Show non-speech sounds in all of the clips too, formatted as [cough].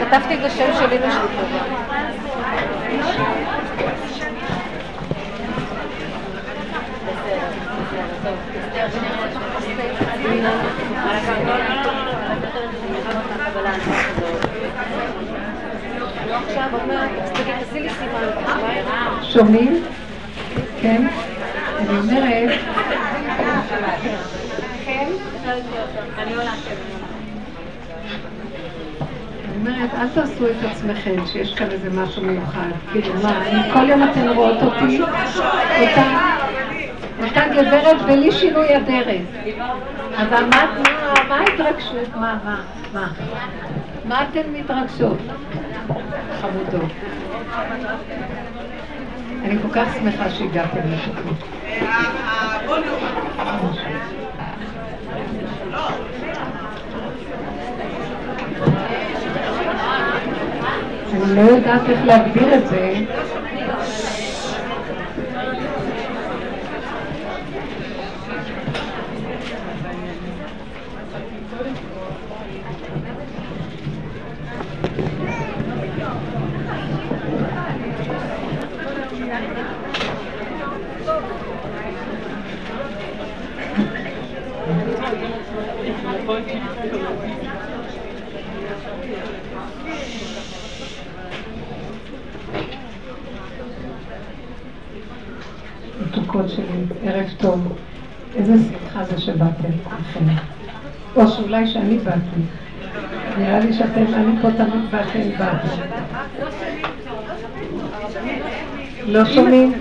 כתבתי את השם שלי בשביל שומעים? כן? אני אומרת... אומרת, אל תעשו את עצמכם שיש כאן איזה משהו מיוחד. כאילו, מה, כל יום אתן רואות אותי, אותה גברת בלי שינוי הדרך. אז מה ההתרגשות? מה, מה, מה? מה אתן מתרגשות? חמודות. אני כל כך שמחה שהגעתם לתוכנית. לא יודעת איך להגביר את זה. מתוקות שלי, ערב טוב. איזה שמחה זה שבאתם כולכם. או שאולי שאני באתי. נראה לי שאתם, אני פה תמיד ואתם באתם. לא שומעים?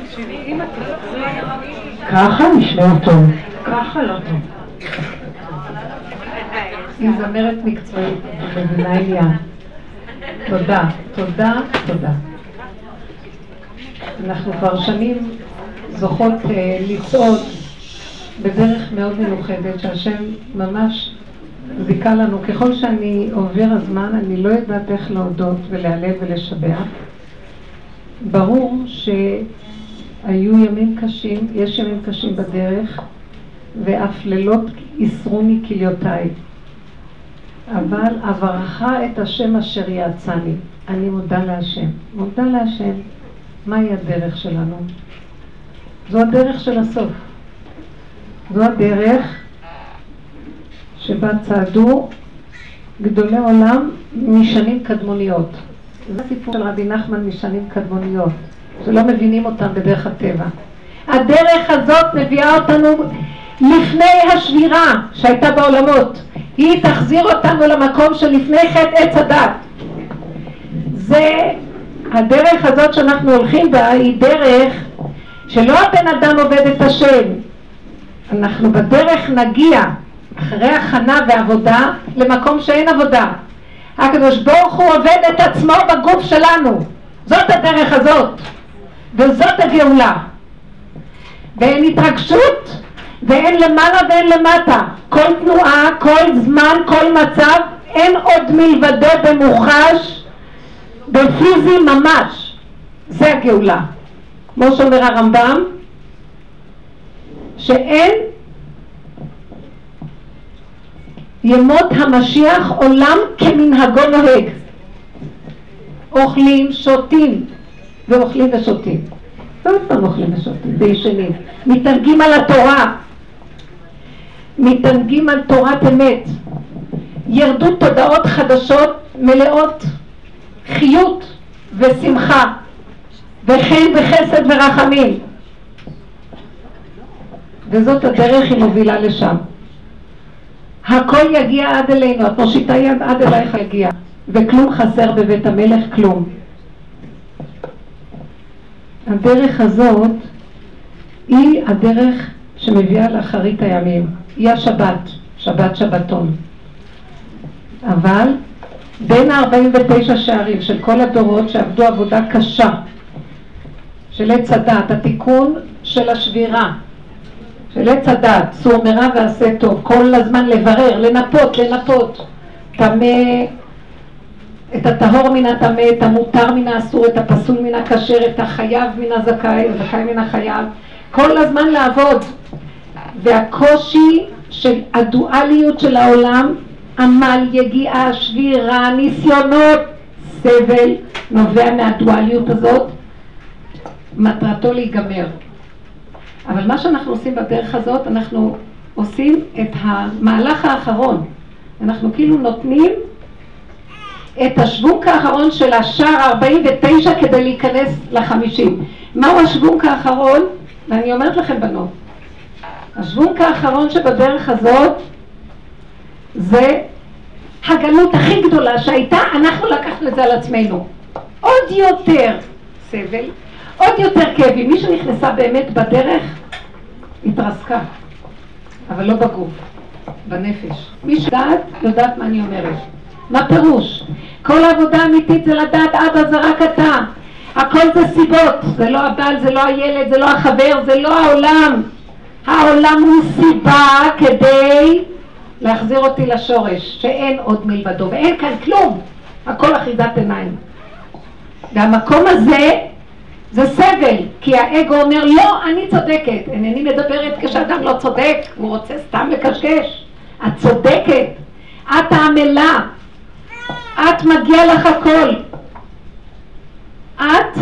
ככה נשמע טוב. ככה לא טוב. היא זמרת מקצועית, מבינה. תודה, תודה, תודה. אנחנו כבר שנים זוכות אה, לצעוד בדרך מאוד מיוחדת, שהשם ממש זיכה לנו. ככל שאני עובר הזמן, אני לא יודעת איך להודות ולהלל ולשבח. ברור שהיו ימים קשים, יש ימים קשים בדרך, ואף לילות יסרוני כליותיי. אבל אברכה את השם אשר יעצני. אני מודה להשם. מודה להשם. מהי הדרך שלנו? זו הדרך של הסוף. זו הדרך שבה צעדו גדולי עולם משנים קדמוניות. זה הסיפור של רבי נחמן משנים קדמוניות, שלא מבינים אותם בדרך הטבע. הדרך הזאת מביאה אותנו לפני השבירה שהייתה בעולמות. היא תחזיר אותנו למקום שלפני חטא עץ הדת. זה, הדרך הזאת שאנחנו הולכים בה היא דרך שלא הבן אדם עובד את השם. אנחנו בדרך נגיע, אחרי הכנה ועבודה, למקום שאין עבודה. הקדוש ברוך הוא עובד את עצמו בגוף שלנו. זאת הדרך הזאת. וזאת הגאולה. ואין התרגשות ואין למעלה ואין למטה. כל תנועה, כל זמן, כל מצב, אין עוד מלבדו במוחש, בפיזי ממש. זה הגאולה. כמו שאומר הרמב"ם, שאין ימות המשיח עולם כמנהגו נוהג. אוכלים, שותים, ואוכלים ושותים. ועוד פעם אוכלים ושותים, וישנים. מתענגים על התורה, מתענגים על תורת אמת. ירדו תודעות חדשות מלאות חיות ושמחה וחן וחסד ורחמים. וזאת הדרך היא מובילה לשם. הכל יגיע עד אלינו, את מושיטה יד עד אלייך יגיע, וכלום חסר בבית המלך, כלום. הדרך הזאת היא הדרך שמביאה לאחרית הימים, היא השבת, שבת שבתון. אבל בין ה-49 שערים של כל הדורות שעבדו עבודה קשה של עץ הדת, התיקון של השבירה, של עץ הדת, סור מרע ועשה טוב, כל הזמן לברר, לנפות, לנפות, טמא, את הטהור מן הטמא, את המותר מן האסור, את הפסול מן הכשר, את החייב מן הזכאי, הזכאי מן החייב, כל הזמן לעבוד. והקושי של הדואליות של העולם, עמל, יגיעה, שבירה, ניסיונות, סבל, נובע מהדואליות הזאת, מטרתו להיגמר. אבל מה שאנחנו עושים בדרך הזאת, אנחנו עושים את המהלך האחרון. אנחנו כאילו נותנים את השוונק האחרון של השער 49 כדי להיכנס לחמישים. מהו השוונק האחרון? ואני אומרת לכם בנות, השוונק האחרון שבדרך הזאת זה הגלות הכי גדולה שהייתה, אנחנו לקחנו את זה על עצמנו. עוד יותר סבל, עוד יותר כאבים. מי שנכנסה באמת בדרך, התרסקה, אבל לא בגוף, בנפש. מי שדעת, יודעת מה אני אומרת. מה פירוש? כל העבודה האמיתית זה לדעת אבא זה רק אתה. הכל זה סיבות, זה לא הבעל, זה לא הילד, זה לא החבר, זה לא העולם. העולם הוא סיבה כדי להחזיר אותי לשורש, שאין עוד מלבדו, ואין כאן כלום, הכל אחיזת עיניים. והמקום הזה זה סבל, כי האגו אומר, לא, אני צודקת. אינני מדברת כשאדם לא צודק, הוא רוצה סתם לקשקש. את צודקת, את העמלה, את מגיע לך הכל. את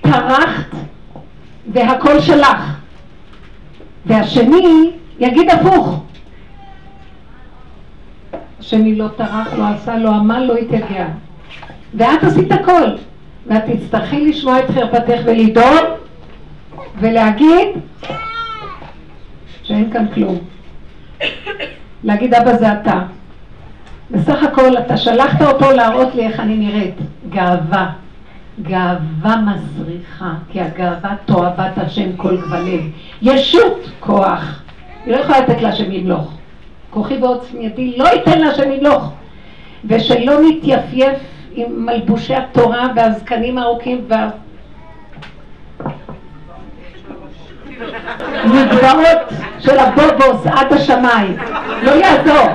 טרחת והכל שלך. והשני יגיד הפוך. השני לא טרח, לא עשה, לא עמל, לא התייגע. ואת עשית הכל. ואת תצטרכי לשמוע את חרפתך ולדאול ולהגיד שאין כאן כלום. להגיד אבא זה אתה. בסך הכל אתה שלחת אותו להראות לי איך אני נראית. גאווה. גאווה מסריחה, כי הגאווה תועבת השם כל גוונים. ישות כוח. היא לא יכולה לתת להשם למלוך. כוחי ועוצמייתי לא ייתן להשם למלוך. ושלא נתייפייף עם מלבושי התורה והזקנים הארוכים וה... מגבעות של הבובוס עד השמיים. לא יעזור.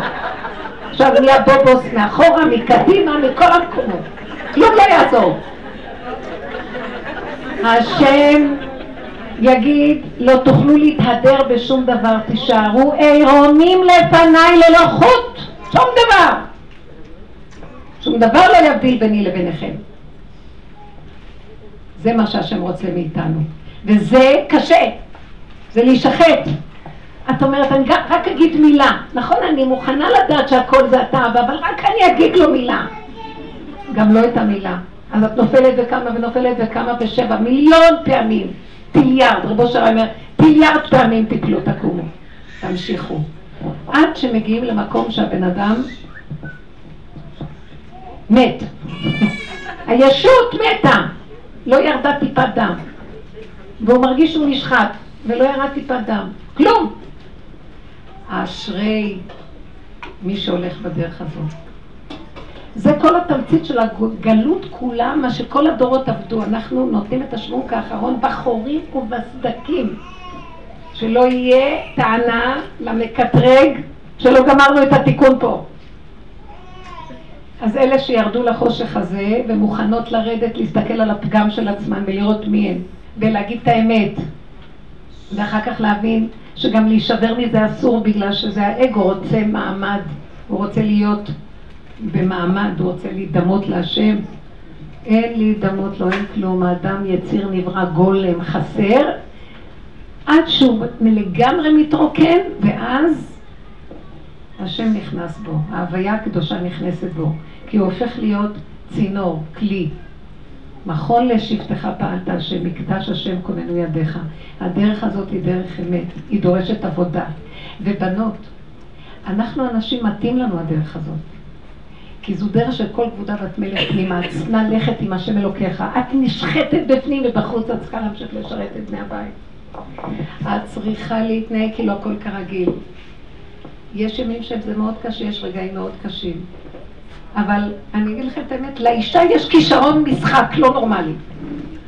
עכשיו נהיה בובוס מאחורה, מקדימה, מכל המקומות. כלום לא יעזור. השם יגיד, לא תוכלו להתהדר בשום דבר, תישארו עירומים לפניי ללא חוט, שום דבר. שום דבר לא יבדיל ביני לביניכם. זה מה שהשם רוצה מאיתנו. וזה קשה, זה להישחט. את אומרת, אני רק אגיד מילה. נכון, אני מוכנה לדעת שהכל זה אתה, אבל רק אני אגיד לו מילה. גם לא את המילה. אז את נופלת וקמה ונופלת וקמה בשבע מיליון פעמים. טיליארד, רבו שרה אומר, טיליארד פעמים תפלו, תקומו. תמשיכו. עד שמגיעים למקום שהבן אדם מת. הישות מתה, לא ירדה טיפת דם. והוא מרגיש שהוא נשחט, ולא ירד טיפת דם. כלום. אשרי מי שהולך בדרך הזאת. זה כל התמצית של הגלות כולה, מה שכל הדורות עבדו. אנחנו נותנים את השוונק האחרון בחורים ובסדקים. שלא יהיה טענה למקטרג שלא גמרנו את התיקון פה. אז אלה שירדו לחושך הזה ומוכנות לרדת, להסתכל על הפגם של עצמן ולראות מי הן, ולהגיד את האמת, ואחר כך להבין שגם להישבר מזה אסור בגלל שזה האגו רוצה מעמד, הוא רוצה להיות במעמד, הוא רוצה להידמות להשם. אין להידמות לו, אין כלום, האדם יציר נברא גולם חסר, עד שהוא לגמרי מתרוקן, ואז השם נכנס בו, ההוויה הקדושה נכנסת בו, כי הוא הופך להיות צינור, כלי. מכון לשבטך פעלת השם, מקדש השם כוננו ידיך. הדרך הזאת היא דרך אמת, היא דורשת עבודה. ובנות, אנחנו אנשים, מתאים לנו הדרך הזאת. כי זו דרך של כל כבודה ואת מלך פנימה, את צריכה ללכת עם השם אלוקיך. את נשחטת בפנים ובחוץ את צריכה להמשיך לשרת את בני הבית. את צריכה להתנהג כאילו הכל כרגיל. יש ימים שזה מאוד קשה, יש רגעים מאוד קשים. אבל אני אגיד לכם את האמת, לאישה יש כישרון משחק לא נורמלי.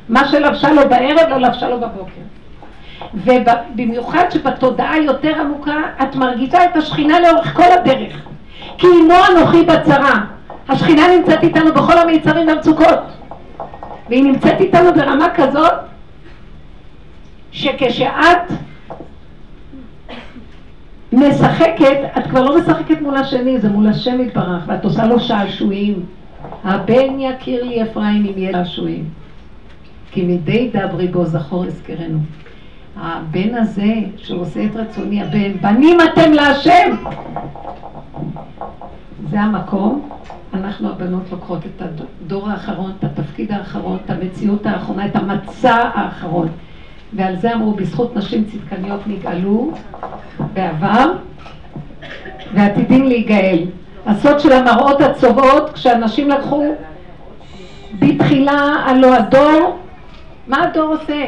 מה שלבשה לו בערב, לא לבשה לו בבוקר. ובמיוחד שבתודעה יותר עמוקה, את מרגישה את השכינה לאורך כל הדרך. כי עמו אנוכי בצרה. השכינה נמצאת איתנו בכל המיצרים והמצוקות. והיא נמצאת איתנו ברמה כזאת, שכשאת משחקת, את כבר לא משחקת מול השני, זה מול השם יתברך, ואת עושה לו שעשועים. הבן יכיר לי אפרים אם יהיה שעשועים. כי מדי דברי בו זכור אזכרנו. הבן הזה שעושה את רצוני הבן, בנים אתם להשם! זה המקום, אנחנו הבנות לוקחות את הדור האחרון, את התפקיד האחרון, את המציאות האחרונה, את המצע האחרון. ועל זה אמרו, בזכות נשים צדקניות נגאלו בעבר, ועתידים להיגאל. הסוד של המראות הצובעות, כשאנשים לקחו בתחילה, הלא הדור, מה הדור עושה?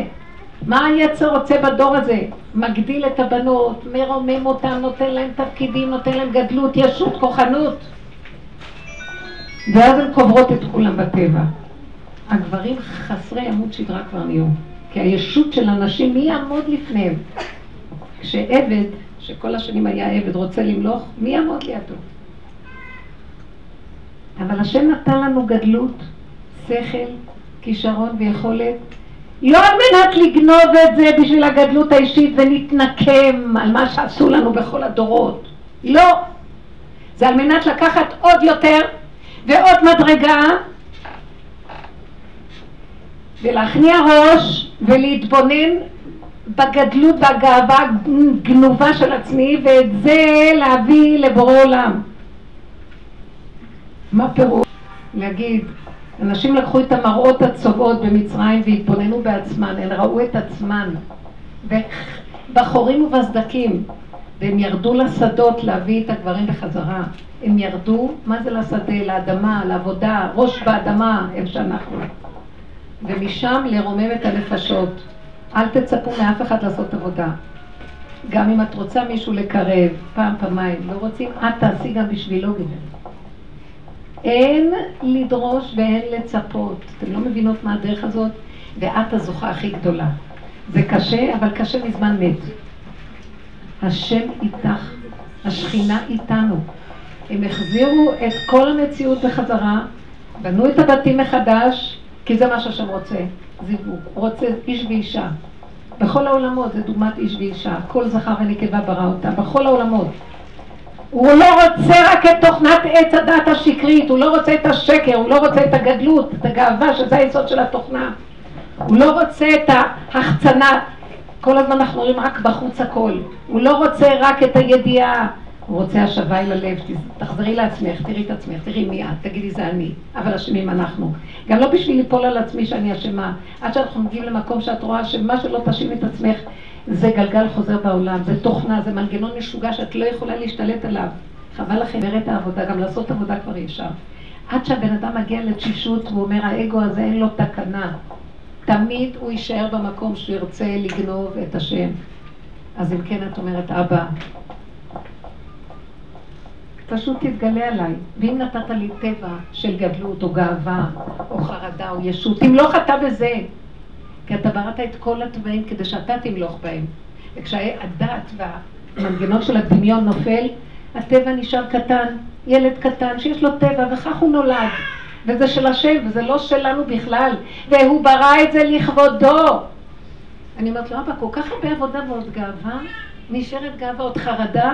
מה היצר רוצה בדור הזה? מגדיל את הבנות, מרומם אותם, נותן להם תפקידים, נותן להם גדלות, ישות, כוחנות. ואז הן קוברות את כולם בטבע. הגברים חסרי עמוד שדרה כבר נהיו. כי הישות של הנשים, מי יעמוד לפניהם? כשעבד, שכל השנים היה עבד, רוצה למלוך, מי יעמוד לידו? אבל השם נתן לנו גדלות, שכל, כישרון ויכולת, לא על מנת לגנוב את זה בשביל הגדלות האישית ונתנקם על מה שעשו לנו בכל הדורות. לא. זה על מנת לקחת עוד יותר ועוד מדרגה ולהכניע ראש ולהתבונן בגדלות והגאווה הגנובה של עצמי ואת זה להביא לבורא עולם. מה פירוש? להגיד, אנשים לקחו את המראות הצובעות במצרים והתבוננו בעצמן, הן ראו את עצמן בחורים ובסדקים והם ירדו לשדות להביא את הגברים בחזרה. הם ירדו, מה זה לשדה? לאדמה, לעבודה, ראש באדמה, איפה שאנחנו. ומשם לרומם את הנפשות. אל תצפו מאף אחד לעשות עבודה. גם אם את רוצה מישהו לקרב, פעם, פעמיים, לא רוצים, את תעשי גם בשבילו גברת. אין לדרוש ואין לצפות. אתם לא מבינות מה הדרך הזאת? ואת הזוכה הכי גדולה. זה קשה, אבל קשה מזמן מת. השם איתך, השכינה איתנו. הם החזירו את כל המציאות בחזרה, בנו את הבתים מחדש, כי זה מה שהשם רוצה, זיווג. רוצה איש ואישה. בכל העולמות זה דוגמת איש ואישה. כל זכר ונקבה ברא אותה, בכל העולמות. הוא לא רוצה רק את תוכנת עץ הדת השקרית, הוא לא רוצה את השקר, הוא לא רוצה את הגדלות, את הגאווה, שזה היסוד של התוכנה. הוא לא רוצה את ההחצנה, כל הזמן אנחנו רואים רק בחוץ הכל. הוא לא רוצה רק את הידיעה, רוצה השבה אל הלב, תחזרי לעצמך, תראי את עצמך, תראי מי את, תגידי זה אני, אבל אשמים אנחנו. גם לא בשביל ליפול על עצמי שאני אשמה, עד שאנחנו מגיעים למקום שאת רואה שמה שלא תאשים את עצמך זה גלגל חוזר בעולם, זה תוכנה, זה מנגנון משוגע שאת לא יכולה להשתלט עליו. חבל לכם, את העבודה, גם לעשות עבודה כבר אי אפשר. עד שהבן אדם מגיע לתשישות והוא אומר, האגו הזה אין לו תקנה. תמיד הוא יישאר במקום שהוא ירצה לגנוב את השם. אז אם כן, את אומרת, אבא, פשוט תתגלה עליי. ואם נתת לי טבע של גדלות או גאווה או חרדה או ישות, תמלוך אתה בזה. כי אתה בראת את כל הטבעים כדי שאתה תמלוך בהם. וכשהדעת והמנגנון של הדמיון נופל, הטבע נשאר קטן, ילד קטן שיש לו טבע וכך הוא נולד. וזה של השם, וזה לא שלנו בכלל, והוא ברא את זה לכבודו. אני אומרת לו, אבא, כל כך הרבה עבודה ועוד גאווה, נשארת גאווה, עוד חרדה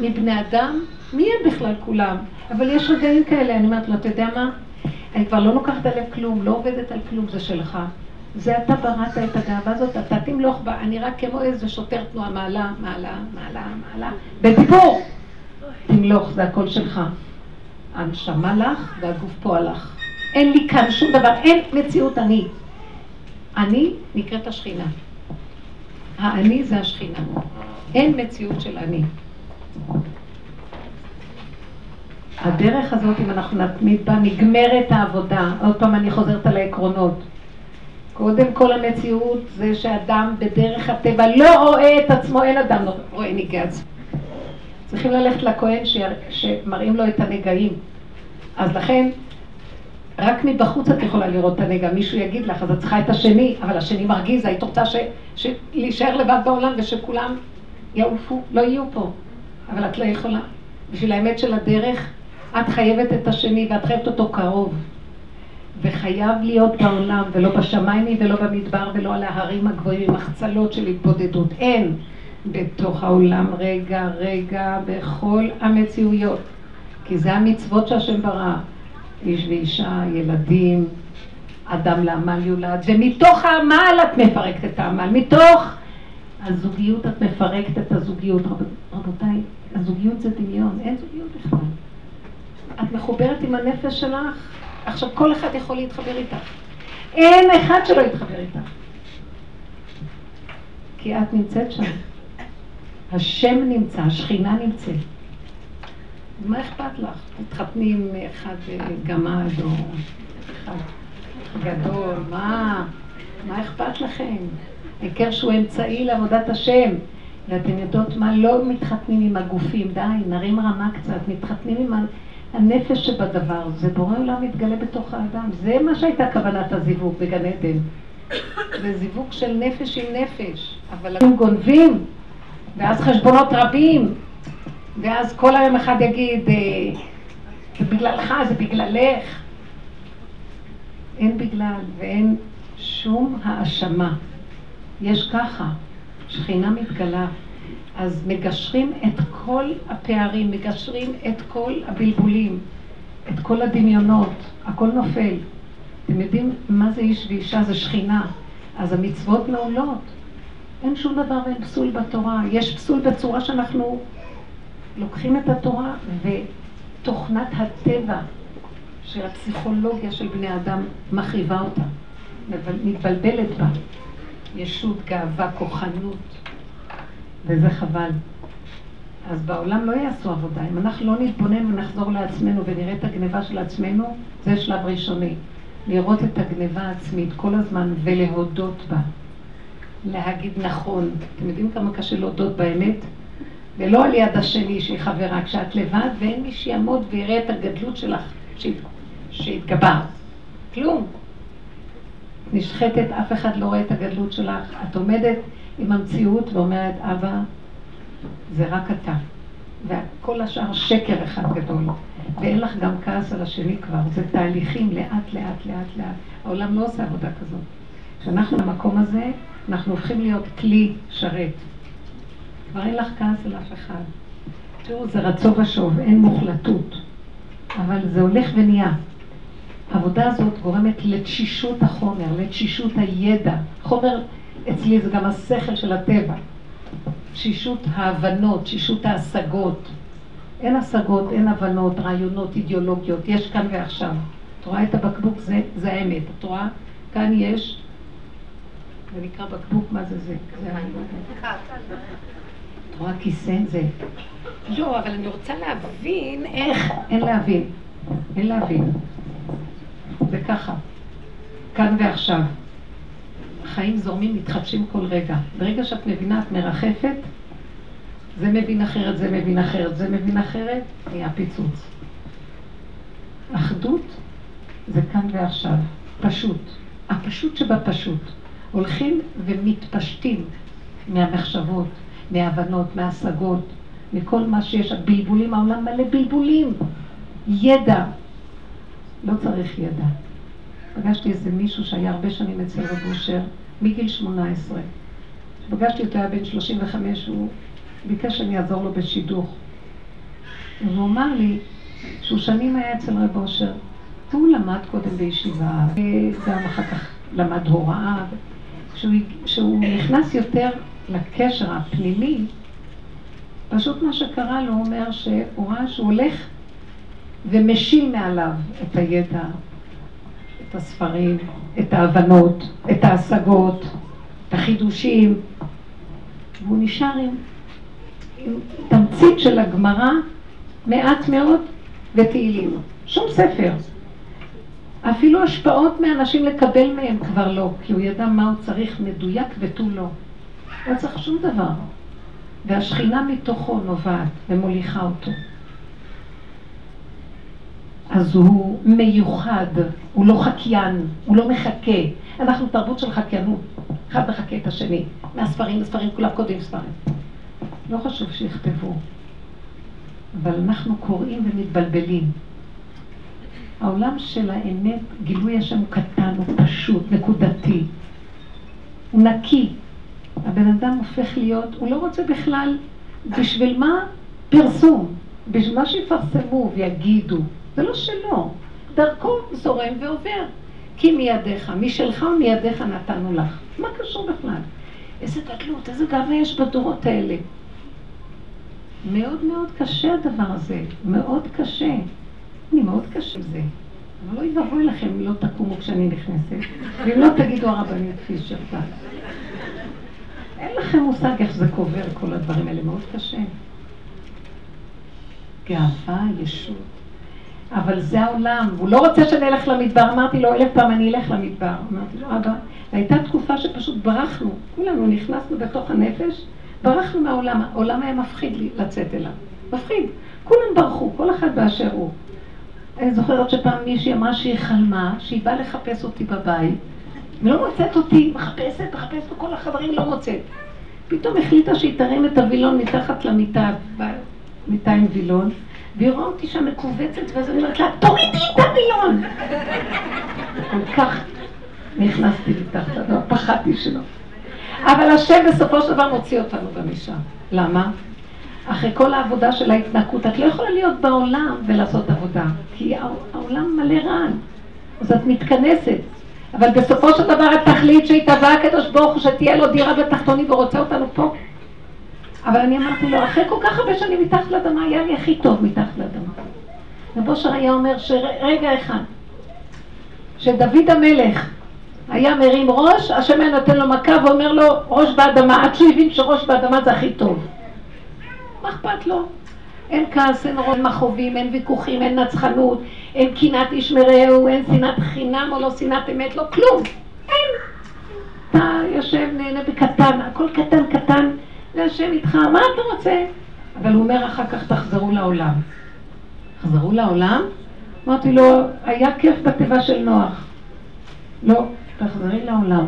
מבני אדם, מי הם בכלל כולם? אבל יש רגעים כאלה, אני אומרת לו, אתה יודע מה? אני כבר לא לוקחת עליהם כלום, לא עובדת על כלום, זה שלך. זה אתה בראת את הגאווה הזאת, אתה תמלוך בה, אני רק כמו איזה שוטר תנועה, מעלה, מעלה, מעלה, מעלה, בדיבור. תמלוך, זה הכל שלך. הנשמה לך והגוף פה הלך. אין לי כאן שום דבר, אין מציאות אני. אני נקראת השכינה. האני זה השכינה. אין מציאות של אני. הדרך הזאת, אם אנחנו נתמיד בה, נגמרת העבודה. עוד פעם אני חוזרת על העקרונות. קודם כל המציאות זה שאדם בדרך הטבע לא רואה את עצמו, אין אדם רואה נגעי עצמו. צריכים ללכת לכהן שמראים לו את הנגעים. אז לכן, רק מבחוץ את יכולה לראות את הנגע, מישהו יגיד לך, אז את צריכה את השני, אבל השני מרגיז, היית רוצה ש... ש... להישאר לבד בעולם ושכולם יעופו, לא יהיו פה. אבל את לא יכולה. בשביל האמת של הדרך, את חייבת את השני ואת חייבת אותו קרוב. וחייב להיות בעולם, ולא בשמיים ולא במדבר ולא על ההרים הגבוהים עם החצלות של התבודדות. אין. בתוך העולם רגע רגע בכל המציאויות כי זה המצוות שהשם ברא איש ואישה, ילדים, אדם לעמל יולד ומתוך העמל את מפרקת את העמל. מתוך הזוגיות את מפרקת את הזוגיות. רבותיי, הזוגיות זה דמיון, אין זוגיות בכלל. את מחוברת עם הנפש שלך. עכשיו כל אחד יכול להתחבר איתך. אין אחד שלא יתחבר איתך. כי את נמצאת שם. השם נמצא, השכינה נמצאת. מה אכפת לך? תתחתני עם אחד גמד או אחד גדול, מה? מה אכפת לכם? העיקר שהוא אמצעי לעבודת השם. ואתם יודעות מה? לא מתחתנים עם הגופים, די, נרים רמה קצת, מתחתנים עם הנפש שבדבר, זה בורא עולם מתגלה בתוך האדם. זה מה שהייתה כוונת הזיווג בגן עדן. זה זיווג של נפש עם נפש, אבל הם גונבים ואז חשבונות רבים, ואז כל היום אחד יגיד, אה, זה בגללך, זה בגללך. אין בגלל ואין שום האשמה. יש ככה, שכינה מתגלה. אז מגשרים את כל הפערים, מגשרים את כל הבלבולים, את כל הדמיונות, הכל נופל. אתם יודעים מה זה איש ואישה? זה שכינה. אז המצוות מעולות. אין שום דבר ואין פסול בתורה. יש פסול בצורה שאנחנו לוקחים את התורה ותוכנת הטבע של הפסיכולוגיה של בני אדם מחריבה אותה, מתבלבלת בה. ישות, גאווה, כוחנות, וזה חבל. אז בעולם לא יעשו עבודה. אם אנחנו לא נתבונן ונחזור לעצמנו ונראה את הגניבה של עצמנו, זה שלב ראשוני. לראות את הגניבה העצמית כל הזמן ולהודות בה. להגיד נכון. אתם יודעים כמה קשה להודות באמת? ולא על יד השני שהיא חברה, כשאת לבד ואין מי שיעמוד ויראה את הגדלות שלך שהתגברת. כלום. נשחקת, אף אחד לא רואה את הגדלות שלך. את עומדת עם המציאות ואומרת, אבא, זה רק אתה. וכל השאר שקר אחד גדול. ואין לך גם כעס על השני כבר. זה תהליכים לאט, לאט, לאט, לאט. העולם לא עושה עבודה כזאת. כשאנחנו במקום הזה, אנחנו הופכים להיות כלי שרת. כבר אין לך כעס על אף אחד. תראו, זה רצו ושוב, אין מוחלטות. אבל זה הולך ונהיה. העבודה הזאת גורמת לתשישות החומר, לתשישות הידע. חומר אצלי זה גם השכל של הטבע. תשישות ההבנות, תשישות ההשגות. אין השגות, אין הבנות, רעיונות, אידיאולוגיות, יש כאן ועכשיו. את רואה את הבקבוק, זה, זה האמת. את רואה? כאן יש זה נקרא בקבוק, מה זה זה? את רואה כיסא? זה. לא, אבל אני רוצה להבין איך, אין להבין. אין להבין. זה ככה. כאן ועכשיו. החיים זורמים, מתחדשים כל רגע. ברגע שאת מבינה, את מרחפת, זה מבין אחרת, זה מבין אחרת, זה מבין אחרת, נהיה פיצוץ. אחדות זה כאן ועכשיו. פשוט. הפשוט שבפשוט. הולכים ומתפשטים מהמחשבות, מההבנות, מההשגות, מכל מה שיש, הבלבולים, העולם מלא בלבולים, ידע, לא צריך ידע. פגשתי איזה מישהו שהיה הרבה שנים אצל רב אושר, מגיל 18. כשפגשתי אותו היה בן 35, הוא ביקש שאני אעזור לו בשידוך. והוא אמר לי שהוא שנים היה אצל רב אושר, והוא למד קודם בישיבה, וגם אחר כך למד הוראה, כשהוא נכנס יותר לקשר הפנימי, פשוט מה שקרה לו אומר שהוא ראה שהוא הולך ומשיל מעליו את הידע, את הספרים, את ההבנות, את ההשגות, את החידושים, והוא נשאר עם, עם תמצית של הגמרא, מעט מאוד, ותהילים. שום ספר. אפילו השפעות מאנשים לקבל מהם כבר לא, כי הוא ידע מה הוא צריך מדויק ותו לא. לא צריך שום דבר. והשכינה מתוכו נובעת ומוליכה אותו. אז הוא מיוחד, הוא לא חקיין, הוא לא מחכה. אנחנו תרבות של חקיינות, אחד מחכה את השני. מהספרים לספרים, כולם כותבים ספרים. לא חשוב שיכתבו, אבל אנחנו קוראים ומתבלבלים. העולם של האמת, גילוי השם הוא קטן, הוא פשוט, נקודתי. הוא נקי. הבן אדם הופך להיות, הוא לא רוצה בכלל, בשביל מה פרסום? בשביל מה שיפרסמו ויגידו. זה לא שלו. דרכו זורם ועובר. כי מידיך, משלך ומידיך נתנו לך. מה קשור בכלל? איזה גדלות, איזה גאווה יש בדורות האלה. מאוד מאוד קשה הדבר הזה, מאוד קשה. אני מאוד קשה זה. אבל לא יבואי לכם אם לא תקומו כשאני נכנסת, ואם לא תגידו הרבנית כפי שפת. לכם מושג איך זה קובר כל הדברים האלה, מאוד קשה. גאווה, ישות. אבל זה העולם, הוא לא רוצה שאני אלך למדבר, אמרתי לו אלף פעם אני אלך למדבר, אמרתי לו אבא, והייתה תקופה שפשוט ברחנו, כולנו נכנסנו בתוך הנפש, ברחנו מהעולם, העולם היה מפחיד לצאת אליו, מפחיד, כולם ברחו, כל אחד באשר הוא. אני זוכרת שפעם מישהי אמרה שהיא חלמה, שהיא באה לחפש אותי בבית, ולא מוצאת אותי, מחפשת, מחפשת בכל החדרים, לא מוצאת. פתאום החליטה שהיא תרים את הווילון מתחת למיטה, מיטה עם וילון, והיא רואה אותי שם מכווצת, ואז אני אומרת לה, תורידי את הווילון! כל כך נכנסתי מתחת לדבר, פחדתי שלא. אבל השם בסופו של דבר מוציא אותנו גם משם. למה? אחרי כל העבודה של ההתנקות, את לא יכולה להיות בעולם ולעשות עבודה, כי העולם מלא רעל. אז את מתכנסת. אבל בסופו של דבר התכלית שהתהווה הקדוש ברוך הוא שתהיה לו דירה בתחתונים ורוצה אותנו פה. אבל אני אמרתי לו, אחרי כל כך הרבה שנים מתחת לאדמה, היה לי הכי טוב מתחת לאדמה. רב אושר היה אומר שרגע אחד, שדוד המלך היה מרים ראש, השם היה נותן לו מכה ואומר לו, ראש באדמה, עד שהוא הבין שראש באדמה זה הכי טוב. מה אכפת לו? אין כעס, אין רון מכאובים, אין ויכוחים, אין נצחנות, אין קנאת איש מרעהו, אין שנאת חינם או לא שנאת אמת, לא כלום. אין. אתה יושב, נהנה בקטן, הכל קטן קטן, והשם איתך, מה אתה רוצה? אבל הוא אומר אחר כך תחזרו לעולם. תחזרו לעולם? אמרתי לו, היה כיף בתיבה של נוח. לא, תחזרי לעולם.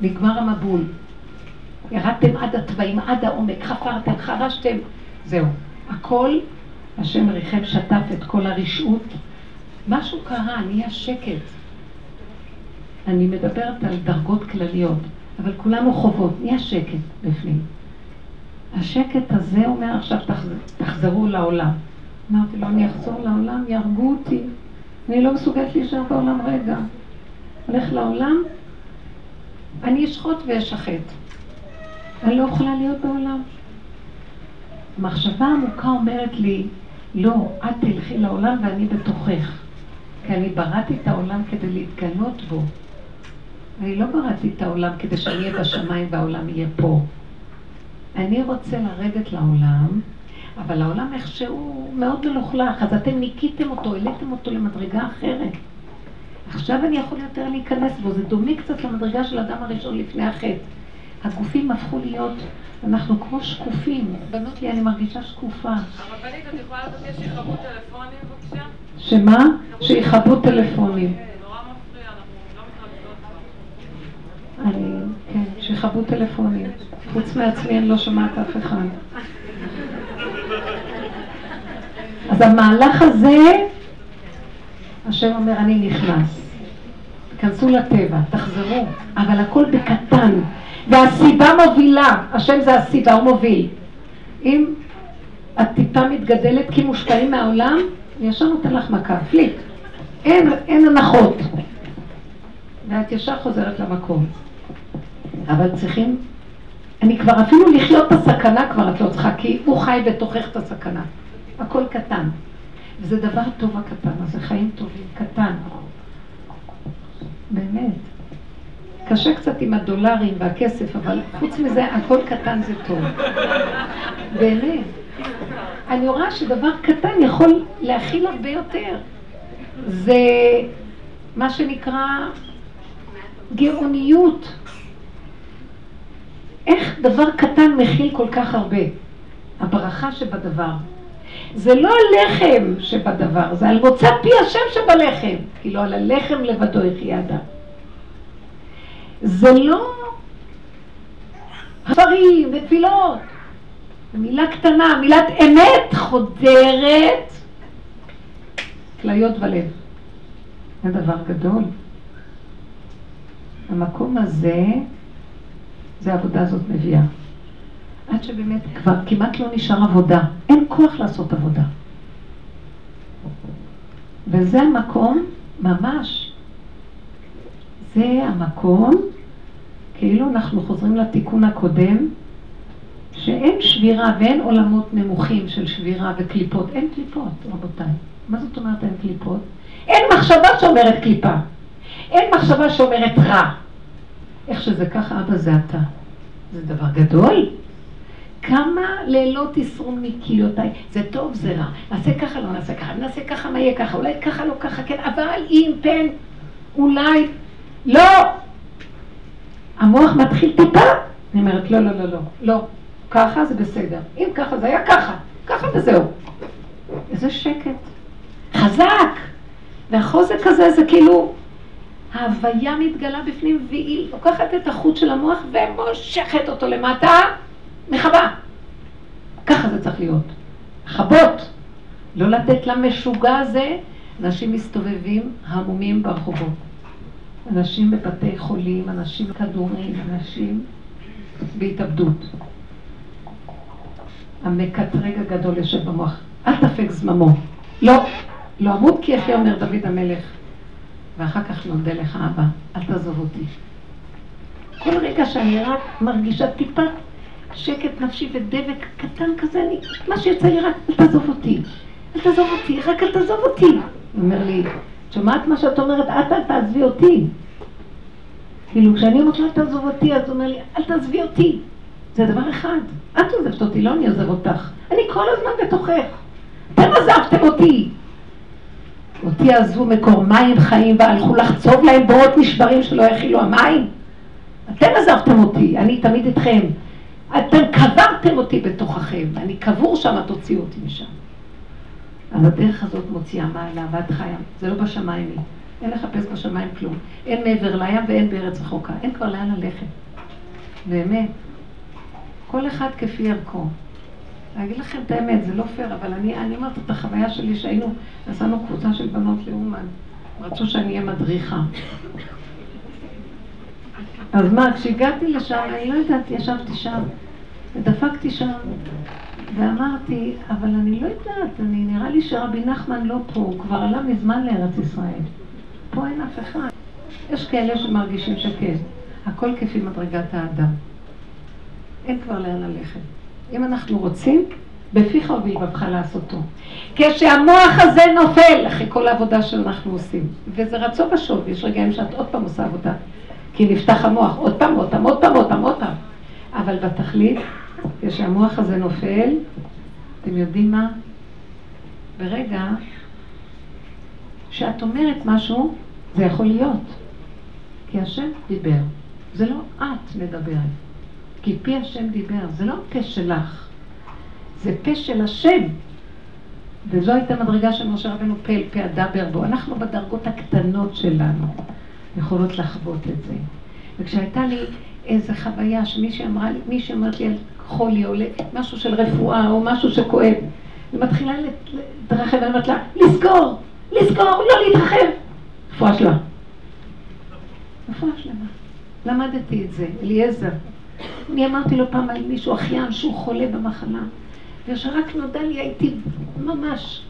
נגמר המבול. ירדתם עד התוואים, עד העומק, חפרתם, חרשתם, זהו. הכל, השם ריחם, שטף את כל הרשעות. משהו קרה, נהיה שקט. אני מדברת על דרגות כלליות, אבל כולנו חובות, נהיה שקט בפנים. השקט הזה אומר עכשיו תחזרו לעולם. אמרתי לו, אני אחזור לעולם, יהרגו אותי. אני לא מסוגלת להישאר בעולם רגע. הולך לעולם, אני אשחוט ואשחט. אני לא יכולה להיות בעולם. המחשבה העמוקה אומרת לי, לא, את תלכי לעולם ואני בתוכך. כי אני בראתי את העולם כדי להתגלות בו. אני לא בראתי את העולם כדי שאני אהיה בשמיים והעולם יהיה פה. אני רוצה לרדת לעולם, אבל העולם איכשהו מאוד מלוכלך, אז אתם ניקיתם אותו, העליתם אותו למדרגה אחרת. עכשיו אני יכול יותר להיכנס בו, זה דומה קצת למדרגה של אדם הראשון לפני החטא. הגופים הפכו להיות, אנחנו כמו שקופים. בנות לי, אני מרגישה שקופה. הרבנית, את יכולה לבקש שיכבו טלפונים בבקשה? שמה? שיכבו טלפונים. אנחנו אני, כן, שיכבו טלפונים. חוץ מעצמי אני לא שומעת אף אחד. אז המהלך הזה, השם אומר, אני נכנס. תיכנסו לטבע, תחזרו, אבל הכל בקטן. והסיבה מובילה, השם זה הסיבה, הוא מוביל. אם את טיפה מתגדלת כי מושפעים מהעולם, ישר נותן לך מכה, פליק. אין, אין הנחות. ואת ישר חוזרת למקום. אבל צריכים, אני כבר אפילו לחיות את הסכנה כבר את לא צריכה, כי הוא חי בתוכך את הסכנה. הכל קטן. וזה דבר טוב הקטן, אז זה חיים טובים, קטן. באמת. קשה קצת עם הדולרים והכסף, אבל חוץ מזה, הכל קטן זה טוב. באמת. אני רואה שדבר קטן יכול להכיל הרבה יותר. זה מה שנקרא גאוניות. איך דבר קטן מכיל כל כך הרבה? הברכה שבדבר. זה לא הלחם שבדבר, זה על מוצא פי השם שבלחם. כאילו על הלחם לבדו יחיה אדם. זה לא דברים ותפילות. מילה קטנה, מילת אמת חודרת כליות ולב. זה דבר גדול. המקום הזה זה העבודה הזאת מביאה. עד שבאמת כבר כמעט לא נשאר עבודה. אין כוח לעשות עבודה. וזה המקום, ממש, זה המקום, כאילו אנחנו חוזרים לתיקון הקודם, שאין שבירה ואין עולמות נמוכים של שבירה וקליפות. אין קליפות, רבותיי. מה זאת אומרת אין קליפות? אין מחשבה שאומרת קליפה. אין מחשבה שאומרת רע. איך שזה ככה, אבא זה אתה. זה דבר גדול. כמה לילות יסרום מכיליותיי, זה טוב, זה רע, נעשה ככה, לא נעשה ככה, נעשה ככה, מה יהיה ככה, אולי ככה, לא ככה, כן, אבל אם פן, אולי, לא. המוח מתחיל טיפה, אני אומרת, לא, לא, לא, לא, לא, ככה זה בסדר, אם ככה זה היה ככה, ככה וזהו. איזה שקט. חזק! והחוזק הזה זה כאילו, ההוויה מתגלה בפנים והיא לוקחת את החוט של המוח ומושכת אותו למטה, מכבה. ככה זה צריך להיות. לכבות. לא לתת למשוגע הזה, אנשים מסתובבים המומים ברחובות. אנשים בבתי חולים, אנשים כדורים, אנשים בהתאבדות. המקטרג הגדול יושב במוח. אל תפק זממו. לא, לא אמות כי יחיה אומר דוד המלך. ואחר כך נודה לך אבא, אל תעזוב אותי. כל רגע שאני רק מרגישה טיפה שקט נפשי ודבק קטן כזה, אני, מה שיוצא לי רק, אל תעזוב אותי, אל תעזוב אותי, רק אל תעזוב אותי. הוא אומר לי, את שומעת מה שאת אומרת? את אל תעזבי אותי. כאילו, כשאני אומרת לו, אל תעזוב אותי, אז הוא אומר לי, אל תעזבי אותי. זה דבר אחד. את עוזבת אותי, לא אני עוזב אותך. אני כל הזמן בתוכך. אתם עזבתם אותי. אותי עזבו מקור מים חיים והלכו לחצוב להם בורות נשברים שלא יכילו המים. אתם עזבתם אותי, אני תמיד איתכם. אתם קברתם אותי בתוככם, אני קבור שם, תוציאו אותי משם. אז הדרך הזאת מוציאה מעלה ואת חיה, זה לא בשמיים היא. אין לחפש בשמיים כלום. אין מעבר לים ואין בארץ רחוקה. אין כבר לאן ללכת. באמת. כל אחד כפי ערכו. אני אגיד לכם את האמת, זה לא פייר, אבל אני, אומרת את החוויה שלי שהיינו, נסענו קבוצה של בנות לאומן. רצו שאני אהיה מדריכה. אז מה, כשהגעתי לשם, אני לא יודעת, ישבתי שם, ודפקתי שם, ואמרתי, אבל אני לא יודעת, אני, נראה לי שרבי נחמן לא פה, הוא כבר עלה מזמן לארץ ישראל. פה אין אף אחד. יש כאלה שמרגישים שכן, הכל כפי מדרגת האדם. אין כבר לאן ללכת. אם אנחנו רוצים, בפיך ובלבבך לעשותו. כשהמוח הזה נופל, אחרי כל העבודה שאנחנו עושים, וזה רצו ושוב, יש רגעים שאת עוד פעם עושה עבודה, כי נפתח המוח עוד פעם, עוד פעם, עוד פעם, עוד פעם, עוד פעם. אבל בתכלית, כשהמוח הזה נופל, אתם יודעים מה? ברגע שאת אומרת משהו, זה יכול להיות. כי השם דיבר. זה לא את מדברת. כי פי השם דיבר, זה לא פה שלך, זה פה של השם. וזו הייתה מדרגה של משה רבנו פה אל פה הדבר בו. אנחנו בדרגות הקטנות שלנו יכולות לחוות את זה. וכשהייתה לי איזו חוויה שמישהי אמרה לי, מישהי אמרת לי על חולי או משהו של רפואה או משהו שכואב, היא מתחילה להתרחב, ואני אומרת לה, לסגור, לסגור, לא להתרחב. רפואה שלמה. רפואה שלמה. למדתי את זה, אליעזר. אני אמרתי לו פעם על מישהו, אחיין, שהוא חולה במחלה, ושרק נודע לי הייתי ממש...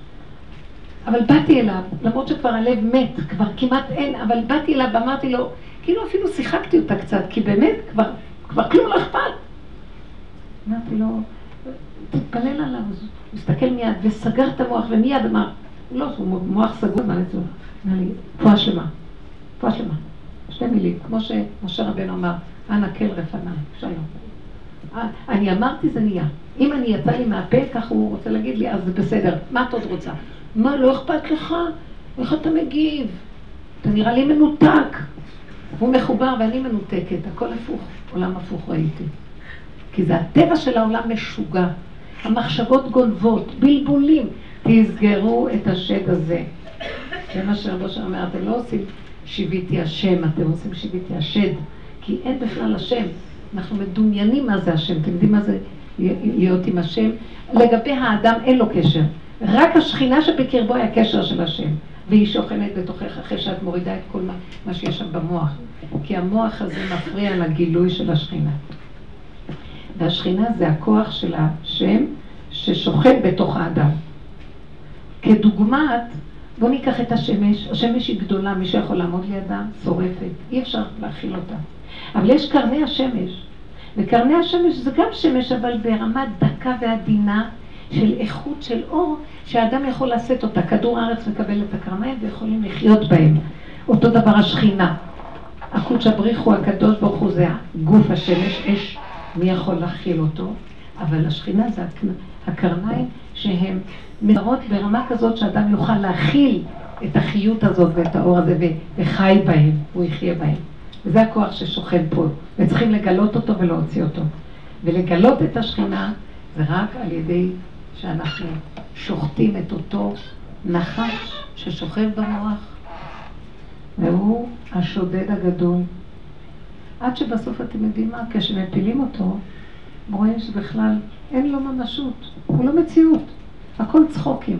אבל באתי אליו, למרות שכבר הלב מת, כבר כמעט אין, אבל באתי אליו ואמרתי לו, כאילו אפילו שיחקתי אותה קצת, כי באמת כבר, כבר כלום לא אכפת. אמרתי לו, תתפלל עליו, אז הוא הסתכל מיד וסגר את המוח, ומיד אמר, לא, הוא מוח סגור, מה לצורך? אמר לי, רפואה שלמה, רפואה שלמה. שתי מילים, כמו שמשה רבנו אמר, אנא כל רפניי, שלום. אני אמרתי זה נהיה. אם אני יצא לי מהפה, כך הוא רוצה להגיד לי, אז זה בסדר. מה את עוד רוצה? מה, לא אכפת לך? איך אתה מגיב? אתה נראה לי מנותק. הוא מחובר ואני מנותקת, הכל הפוך, עולם הפוך ראיתי. כי זה הטבע של העולם משוגע. המחשבות גונבות, בלבולים. תסגרו את השד הזה. זה מה שרבו אומר, אתם לא עושים שיוויתי השם, אתם עושים שיוויתי השד. כי אין בכלל השם. אנחנו מדומיינים מה זה השם. אתם יודעים מה זה להיות עם השם? לגבי האדם אין לו קשר. רק השכינה שבקרבו היה קשר של השם. והיא שוכנת בתוכך אחרי שאת מורידה את כל מה, מה שיש שם במוח. כי המוח הזה מפריע לגילוי של השכינה. והשכינה זה הכוח של השם ששוכן בתוך האדם. כדוגמת, בואו ניקח את השמש, השמש היא גדולה, מי שיכול לעמוד לידה, שורפת, אי אפשר להכיל אותה. אבל יש קרני השמש, וקרני השמש זה גם שמש, אבל ברמה דקה ועדינה של איכות של אור, שהאדם יכול לשאת אותה. כדור הארץ מקבל את הקרניים ויכולים לחיות בהם. אותו דבר השכינה. הקודש הבריחו הקדוש ברוך הוא זה גוף השמש, אש, מי יכול להכיל אותו? אבל השכינה זה הקרניים שהן מדרות ברמה כזאת שאדם יוכל להכיל את החיות הזאת ואת האור הזה וחי בהם, הוא יחיה בהם. וזה הכוח ששוכן פה, וצריכים לגלות אותו ולהוציא אותו. ולגלות את השכינה זה רק על ידי שאנחנו שוחטים את אותו נחש ששוכב במוח, והוא השודד הגדול. עד שבסוף אתם יודעים מה, כשמפילים אותו, רואים שבכלל אין לו ממשות, הוא לא מציאות, הכל צחוקים.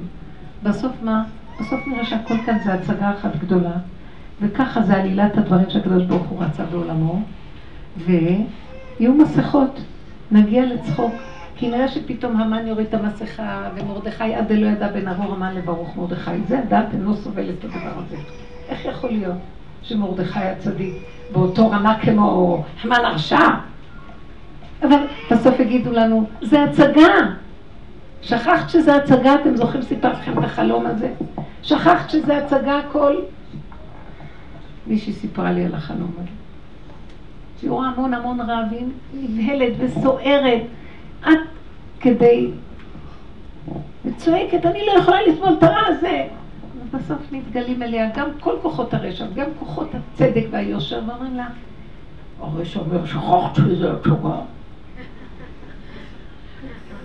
בסוף מה? בסוף נראה שהכל כאן זה הצגה אחת גדולה, וככה זה עלילת הדברים שהקדוש ברוך הוא רצה בעולמו, ויהיו מסכות, נגיע לצחוק. כי נראה שפתאום המן יוריד את המסכה, ומרדכי עד לא ידע בין ארור המן לברוך מרדכי. זה הדת אינו סובל את הדבר הזה. איך יכול להיות שמרדכי הצדיק באותו רמה כמו המן הרשע? אבל בסוף יגידו לנו, זה הצגה. שכחת שזה הצגה? אתם זוכרים סיפרתי לכם את החלום הזה? שכחת שזה הצגה הכל? מישהי סיפרה לי על החלום הזה. שהיא רואה המון המון רעבים, נבהלת וסוערת, עד כדי... וצועקת, אני לא יכולה לסבול את הרע הזה. ובסוף מתגלים אליה גם כל כוחות הרשע, גם כוחות הצדק והיושר, ואומרים לה, הרשע אומר, שכחת שזה התשובה. [laughs]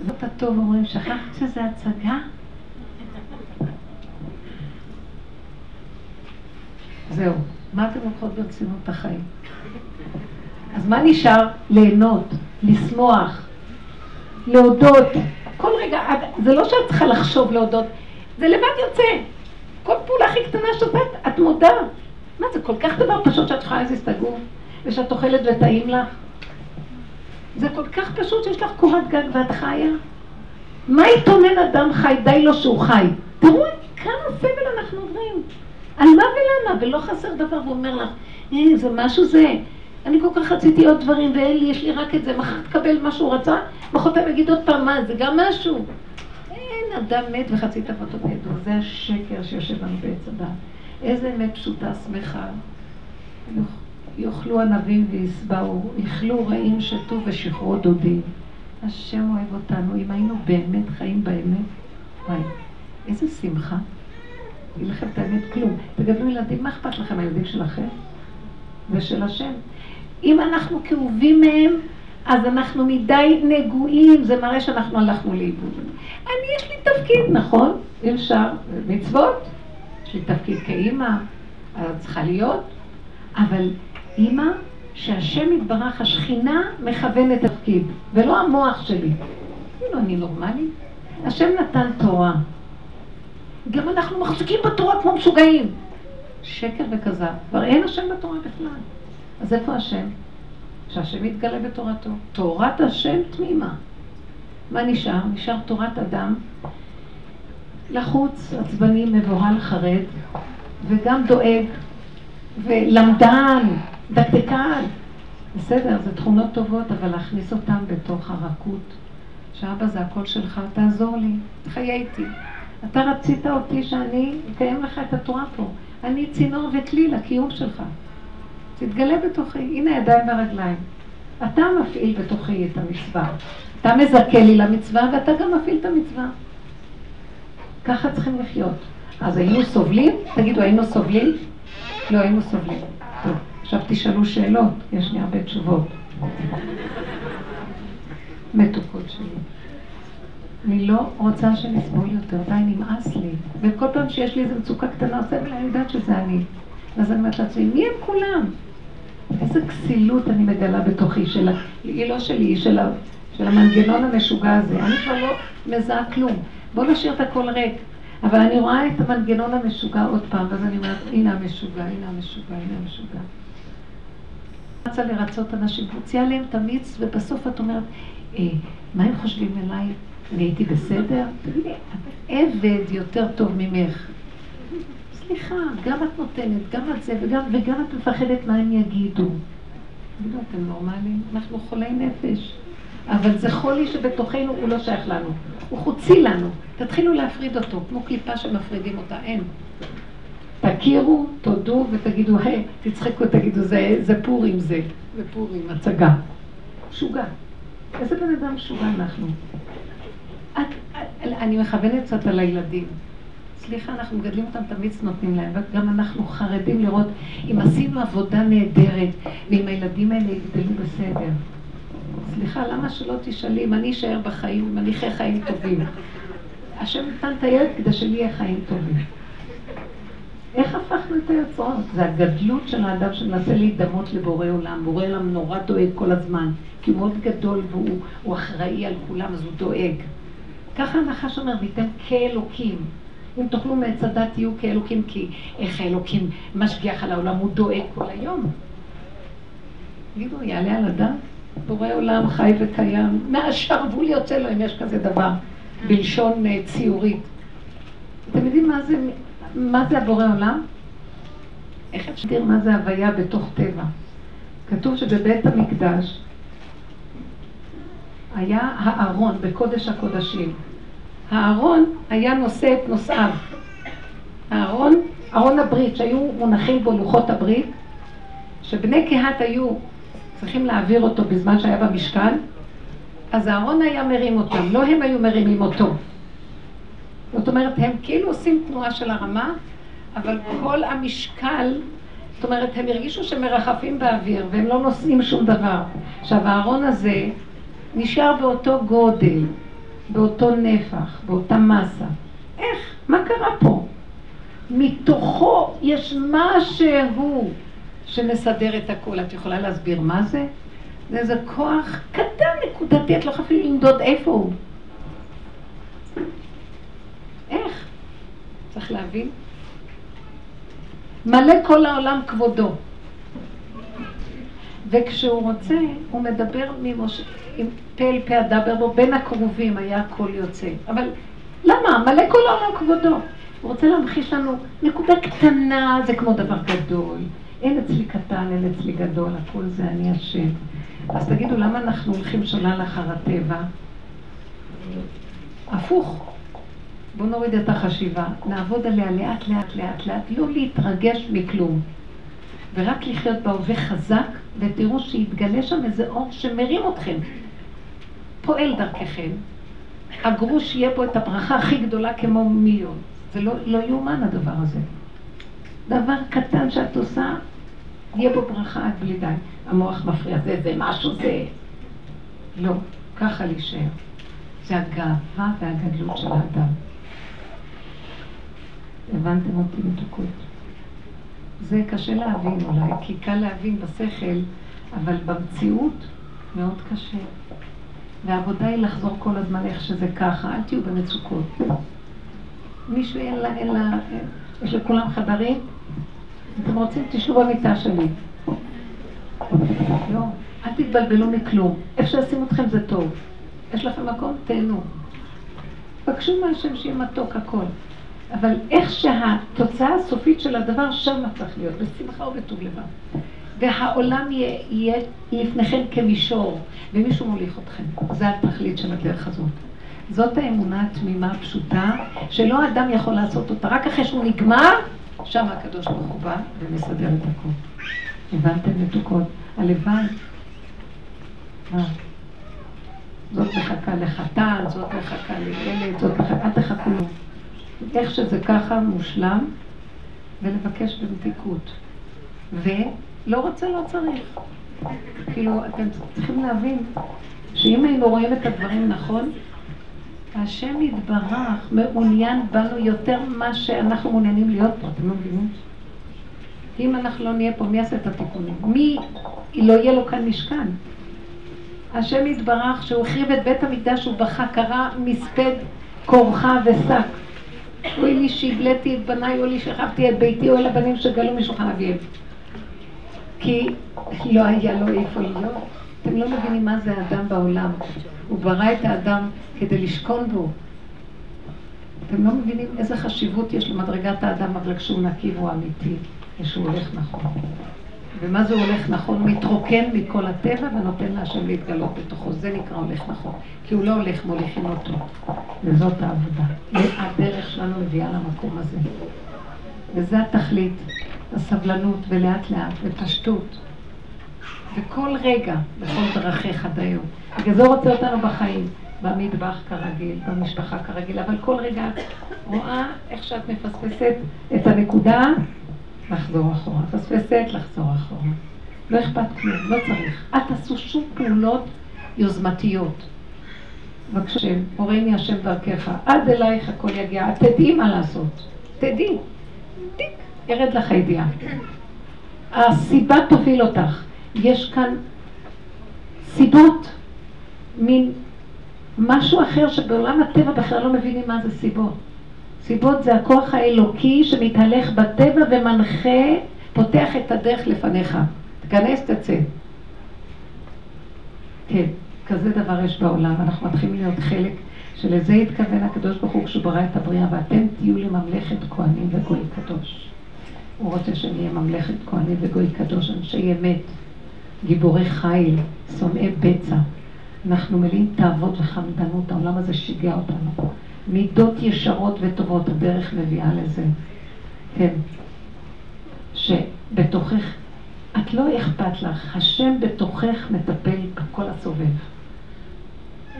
זאת הטוב אומרים, שכחת שזה הצגה? זהו, מה אתם לוקחות ברצינות את החיים? אז מה נשאר? ליהנות, לשמוח, להודות. כל רגע, זה לא שאת צריכה לחשוב להודות, זה לבד יוצא. כל פעולה הכי קטנה שאת את מודה. מה זה כל כך דבר פשוט שאת יכולה להזיז את הגוף, ושאת אוכלת וטעים לך? זה כל כך פשוט שיש לך קורת גג ואת חיה. מה יתונן אדם חי? די לו שהוא חי. תראו כמה סבל אנחנו עוברים. על מה ולמה? ולא חסר דבר, והוא אומר לך, אה, זה משהו זה. אני כל כך רציתי עוד דברים ואין לי, יש לי רק את זה, מחר תקבל מה שהוא רצה, מחרתיים יגיד עוד פעם מה, זה גם משהו. אין אדם מת וחצי תוותו בידו, זה השקר שיושב לנו בעץ הדת. איזה אמת פשוטה, שמחה. יאכלו ענבים ויסבעו, יכלו רעים שתו ושחרו דודים. השם אוהב אותנו, אם היינו באמת חיים באמת, וואי, איזה שמחה. אגיד לכם את האמת, כלום. תגדלו ילדים, מה אכפת לכם, הילדים שלכם? ושל השם. אם אנחנו כאובים מהם, אז אנחנו מדי נגועים, זה מראה שאנחנו הלכנו לאיבוד. אני, יש לי תפקיד, נכון? אפשר, מצוות, יש לי תפקיד כאימא, אז צריכה להיות, אבל אימא, שהשם יתברך, השכינה מכוונת תפקיד, ולא המוח שלי. כאילו, אני נורמלית? השם נתן תורה. גם אנחנו מחזיקים בתורה כמו משוגעים. שקר וכזב. כבר אין השם בתורה בכלל. אז איפה השם? שהשם יתגלה בתורתו. תורת השם תמימה. מה נשאר? נשאר תורת אדם לחוץ, עצבני, מבוהל, חרד, וגם דואג, ולמדן, דקדקן. בסדר, זה תכונות טובות, אבל להכניס אותן בתוך הרכות. שאבא זה הכל שלך, תעזור לי, תחיה איתי. אתה רצית אותי שאני אקיים לך את התורה פה. אני צינור וכלי לקיום שלך. תתגלה בתוכי, הנה הידיים והרגליים. אתה מפעיל בתוכי את המצווה. אתה מזכה לי למצווה ואתה גם מפעיל את המצווה. ככה צריכים לחיות. אז היינו סובלים? תגידו, היינו סובלים? לא היינו סובלים. טוב, עכשיו תשאלו שאלות, יש לי הרבה תשובות. מתוקות שלי. אני לא רוצה שנסבול יותר, די נמאס לי. וכל פעם שיש לי איזו מצוקה קטנה, עושה לי, אני יודעת שזה אני. אז אני אומרת לעצמי, מי הם כולם? איזה כסילות אני מגלה בתוכי, של, היא לא שלי, היא של, של המנגנון המשוגע הזה. אני כבר לא מזהה כלום. בואו נשאיר את הכל ריק. אבל אני רואה את המנגנון המשוגע עוד פעם, ואז אני אומרת, הנה המשוגע, הנה המשוגע, הנה המשוגע. רצה לרצות אנשים, מוציאה להם את המיץ, ובסוף את אומרת, אה, מה הם חושבים עליי? אני הייתי בסדר? עבד יותר טוב ממך. סליחה, גם את נותנת, גם את זה, וגם, וגם את מפחדת מה הם יגידו. תגידו, אתם נורמלים? אנחנו חולי נפש. אבל זה חולי שבתוכנו הוא לא שייך לנו. הוא חוצי לנו. תתחילו להפריד אותו, כמו קליפה שמפרידים אותה. אין. תכירו, תודו ותגידו, היי, תצחקו, תגידו, זה, זה פורים זה. זה פורים, הצגה. משוגע. איזה בן אדם משוגע אנחנו? אני מכוונת קצת על הילדים. סליחה, אנחנו מגדלים אותם, תמיד נותנים להם, וגם אנחנו חרדים לראות אם עשינו עבודה נהדרת, ואם הילדים האלה יגדלו בסדר. סליחה, למה שלא תשאלי אם אני אשאר בחיים, אם אני אחיה חיים טובים? השם נתן את הילד כדי שלי יהיה חיים טובים. איך הפכנו את היוצרות? זה הגדלות של האדם שמנסה להידמות לבורא עולם. בורא עולם נורא דואג כל הזמן, כי הוא מאוד גדול והוא אחראי על כולם, אז הוא דואג. ככה הנחש אומר, וייתם כאלוקים. אם תאכלו מעץ הדת תהיו כאלוקים, כי איך האלוקים משגיח על העולם, הוא דואג כל היום. תגידו, יעלה על הדעת? בורא עולם חי וקיים, מהשרוול יוצא לו אם יש כזה דבר, בלשון אה, ציורית. אתם יודעים מה זה, מה זה הבורא עולם? איך אפשר לדעת מה זה הוויה בתוך טבע? כתוב שבבית המקדש היה הארון בקודש הקודשים. הארון היה נושא את נושאיו. הארון, ארון הברית, שהיו מונחים בו לוחות הברית, שבני קהת היו צריכים להעביר אותו בזמן שהיה במשכן, אז אהרון היה מרים אותם, לא הם היו מרימים אותו. זאת אומרת, הם כאילו עושים תנועה של הרמה, אבל כל המשקל, זאת אומרת, הם הרגישו שמרחפים באוויר והם לא נושאים שום דבר. עכשיו, הארון הזה נשאר באותו גודל, באותו נפח, באותה מסה. איך? מה קרה פה? מתוכו יש משהו שמסדר את הכול. את יכולה להסביר מה זה? זה איזה כוח קטן, נקודתי, את לא יכולה אפילו למדוד איפה הוא. איך? צריך להבין. מלא כל העולם כבודו. וכשהוא רוצה, הוא מדבר ממוש... עם פה אל פה אדבר בו, בין הקרובים היה הכל יוצא. אבל למה? מלא כל העולם כבודו. הוא רוצה להמחיש לנו נקודה קטנה, זה כמו דבר גדול. אין אצלי קטן, אין אצלי גדול, הכל זה אני השם. אז תגידו, למה אנחנו הולכים שולל אחר הטבע? הפוך. בואו נוריד את החשיבה, נעבוד עליה לאט לאט לאט לאט, לא להתרגש מכלום. ורק לחיות בהווה חזק, ותראו שיתגלה שם איזה אור שמרים אתכם. פועל דרככם. הגרוש יהיה פה את הברכה הכי גדולה כמו מיליון. זה לא, לא יאומן הדבר הזה. דבר קטן שאת עושה, יהיה בו ברכה עד בלי די. המוח מפריע, זה, זה משהו, זה... לא, ככה להישאר. זה הגאווה והגדלות של האדם. הבנתם אותי מתוקות? זה קשה להבין אולי, כי קל להבין בשכל, אבל במציאות מאוד קשה. והעבודה היא לחזור כל הזמן איך שזה ככה, אל תהיו במצוקות. מישהו אין לה, אין לה, יש לכולם חדרים? אתם רוצים, תשבו במיטה שלי. לא, אל תתבלבלו מכלום. איפה שישים אתכם זה טוב. יש לכם מקום? תהנו. בקשו מהשם שיהיה מתוק הכל. אבל איך שהתוצאה הסופית של הדבר שם צריך להיות, בשמחה ובטוב לבד. והעולם יהיה, יהיה לפניכם כמישור, ומישהו מוליך אתכם. זה התכלית של הדרך הזאת. זאת האמונה התמימה הפשוטה, שלא אדם יכול לעשות אותה. רק אחרי שהוא נגמר, שם הקדוש ברוך הוא בא ומסדר את הכול. הבנתם מתוקות? הלוואי. מה? זאת מחכה לחתן, זאת מחכה לילד, זאת מחכה, אל תחכו לו. איך שזה ככה מושלם, ולבקש במתיקות. ולא רוצה, לא צריך. כאילו, אתם צריכים להבין שאם היינו רואים את הדברים נכון, השם יתברך מעוניין בנו יותר ממה שאנחנו מעוניינים להיות פה, אתם לא מבינים? אם אנחנו לא נהיה פה, מי יעשה את התיקונים? מי לא יהיה לו כאן משכן? השם יתברך שהוא החריב את בית המקדש, הוא בכה, מספד כורחה ושק. אוי לי שהגליתי את בניי, אוי לי שכבתי את ביתי, אוי לבנים שגלו משולחן אביהם. כי לא היה לו איפה להיות. אתם לא מבינים מה זה האדם בעולם. הוא ברא את האדם כדי לשכון בו. אתם לא מבינים איזה חשיבות יש למדרגת האדם, אבל כשהוא נקי והוא אמיתי, כשהוא הולך נכון. ומה זה הולך נכון? הוא מתרוקן מכל הטבע ונותן להשם להתגלות בתוכו. זה נקרא הולך נכון. כי הוא לא הולך, מוליכים אותו. וזאת העבודה. הדרך שלנו מביאה למקום הזה. וזה התכלית, הסבלנות, ולאט לאט, ופשטות. וכל רגע, בכל דרכיך דיו. בגלל זה הוא רוצה אותנו בחיים. במטבח כרגיל, במשפחה כרגיל, אבל כל רגע את רואה איך שאת מפספסת את הנקודה, לחזור אחורה. מפספסת, לחזור אחורה. לא אכפת כלום, לא צריך. אל תעשו שום פעולות יוזמתיות. בבקשה, הורני השם דרכך, עד אלייך הכל יגיע. את תדעי מה לעשות. תדעי. טיק, ירד לך הידיעה. הסיבה תוביל אותך. יש כאן סיבות, מין משהו אחר שבעולם הטבע בכלל לא מבינים מה זה סיבות. סיבות זה הכוח האלוקי שמתהלך בטבע ומנחה, פותח את הדרך לפניך. תיכנס, תצא. כן, כזה דבר יש בעולם. אנחנו מתחילים להיות חלק שלזה התכוון הקדוש ברוך הוא כשהוא ברא את הבריאה, ואתם תהיו לממלכת כהנים וגוי קדוש. הוא רוצה שנהיה ממלכת כהנים וגוי קדוש, אנשי אמת, גיבורי חיל, שונאי בצע. אנחנו מלאים תאוות וחמדנות, העולם הזה שיגע אותנו. מידות ישרות וטובות, הדרך מביאה לזה. כן. שבתוכך, את לא אכפת לך, השם בתוכך מטפל בכל הסובב.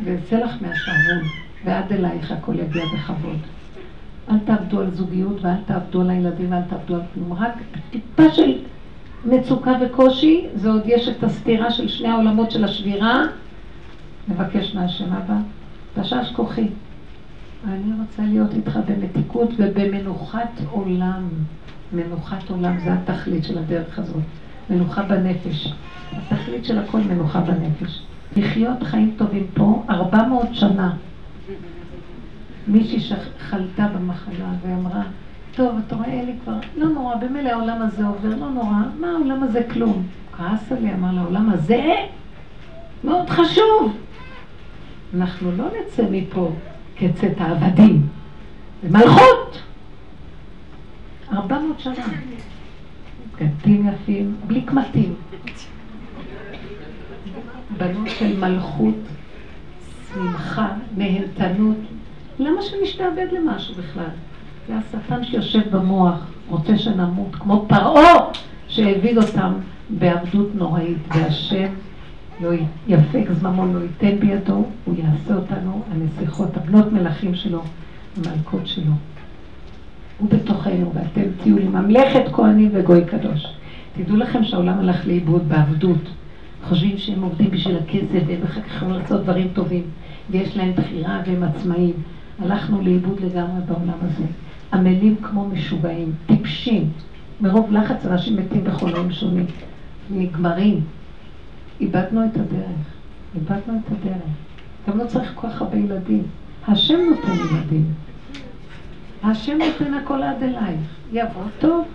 ויוצא לך מהשערון, ועד אלייך הכל יגיע בכבוד. אל תעבדו על זוגיות ואל תעבדו על הילדים ואל תעבדו על כלום. רק טיפה של מצוקה וקושי, זה עוד יש את הסתירה של שני העולמות של השבירה. נבקש מהשם אבא, תשש כוחי. אני רוצה להיות איתך במתיקות ובמנוחת עולם. מנוחת עולם זה התכלית של הדרך הזאת. מנוחה בנפש. התכלית של הכל מנוחה בנפש. לחיות חיים טובים פה, ארבע מאות שנה. מישהי שחלתה במחלה ואמרה, טוב, אתה רואה, אלי כבר, לא נורא, במילא העולם הזה עובר, לא נורא, מה העולם הזה כלום? כעס עליה, אמר לה, העולם הזה מאוד חשוב. אנחנו לא נצא מפה כצאת העבדים, זה מלכות. ארבע מאות שנה. בגדים יפים, בלי קמטים. בנות של מלכות, שמחה, נהנתנות. למה שנשתעבד למשהו בכלל? זה השטן שיושב במוח, רוצה שנמות, כמו פרעה שהביא אותם בעבדות נוראית, והשם לא יפק זממו, לא ייתן בידו, הוא יעשה אותנו הנסיכות, הבנות מלכים שלו, המלכות שלו. הוא בתוכנו, ואתם תהיו לי ממלכת כהנים וגוי קדוש. תדעו לכם שהעולם הלך לאיבוד בעבדות. חושבים שהם עובדים בשביל הכסף, והם אחר כך יכולים לעשות דברים טובים, ויש להם בחירה והם עצמאים. הלכנו לאיבוד לגמרי בעולם הזה. עמלים כמו משוגעים, טיפשים. מרוב לחץ אנשים מתים בחולים שונים. נגמרים. איבדנו את הדרך. איבדנו את הדרך. גם לא צריך כל כך הרבה ילדים. השם נותן ילדים. השם נותן הכל עד אלייך. יבוא טוב,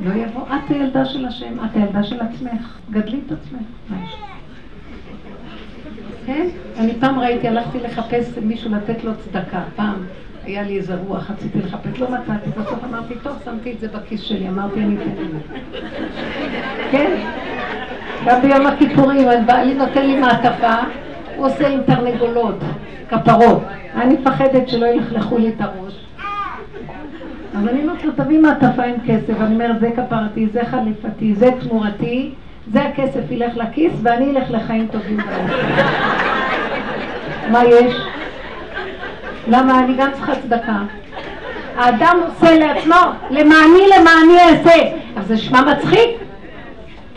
לא יבוא. את הילדה של השם, את הילדה של עצמך. גדלי את עצמך. כן? אני פעם ראיתי, הלכתי לחפש מישהו לתת לו צדקה. פעם היה לי איזה רוח, רציתי לחפש, לא מצאתי. בסוף אמרתי, טוב, שמתי את זה בכיס שלי. אמרתי, אני אתן לי. כן? גם ביום הכיפורים, בעלי נותן לי מעטפה, הוא עושה עם תרנגולות, כפרות. אני מפחדת שלא ילכלכו לי את הראש. אז אני אומרת לו, תביא מעטפה עם כסף, אני אומרת, זה כפרתי, זה חליפתי, זה תמורתי, זה הכסף ילך לכיס, ואני אלך לחיים טובים מה יש? למה? אני גם צריכה צדקה. האדם עושה לעצמו, למעני למעני אעשה. אז זה שמע מצחיק?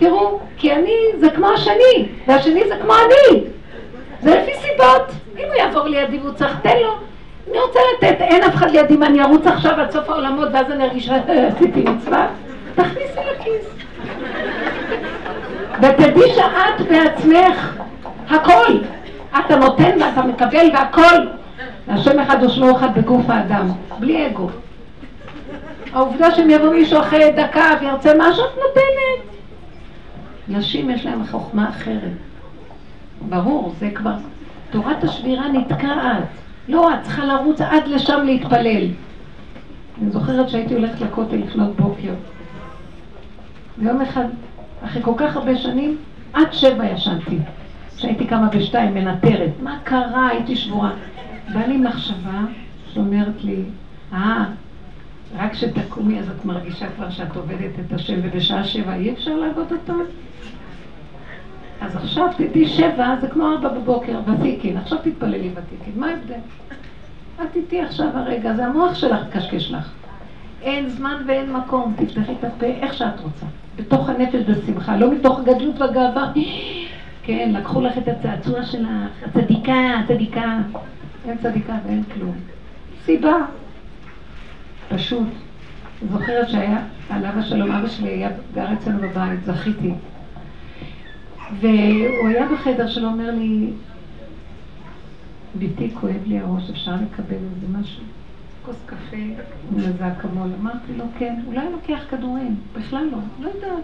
תראו, כי אני זה כמו השני, והשני זה כמו אני. זה לפי סיבות. אם הוא יעבור לידי והוא צריך, תן לו. אני רוצה לתת, אין אף אחד לידי, מה אני ארוץ עכשיו עד סוף העולמות ואז אני ארגיש שעשיתי מצווה? תכניסי לכיס. ותדעי שאת בעצמך הכל. אתה נותן ואתה מקבל והכל. השם אחד ושמו אחד בגוף האדם, בלי אגו. העובדה שאם יבוא מישהו אחרי דקה וירצה משהו, את נותנת. נשים יש להן חוכמה אחרת. ברור, זה כבר... תורת השבירה נתקעת. לא, את צריכה לרוץ עד לשם להתפלל. אני זוכרת שהייתי הולכת לכותל לפנות בוקר. ויום אחד, אחרי כל כך הרבה שנים, עד שבע ישנתי. כשהייתי קמה בשתיים, מנטרת. מה קרה? הייתי שבורה. בא לי מחשבה שאומרת לי, אה, רק כשתקומי אז את מרגישה כבר שאת עובדת את השם, ובשעה שבע אי אפשר לעבוד אותו? אז עכשיו תדעי שבע, זה כמו ארבע בבוקר, ותיקין, עכשיו תתפללי ותיקין, מה ההבדל? את איתי עכשיו הרגע, זה המוח שלך קשקש לך. אין זמן ואין מקום, תפתחי את הפה איך שאת רוצה. בתוך הנפש בשמחה, לא מתוך גדלות וגאווה. כן, לקחו לך את הצעצוע שלך, הצדיקה, הצדיקה. אין צדיקה ואין כלום. סיבה. פשוט. זוכרת שהיה, עליו השלום, אבא שלי היה גר אצלנו בבית, זכיתי. והוא היה בחדר שלו, אומר לי, ביתי, כואב לי הראש, אפשר לקבל איזה משהו? כוס קפה איזה אקמול. אמרתי לו, כן, אולי לוקח כדורים, בכלל לא, לא יודעת.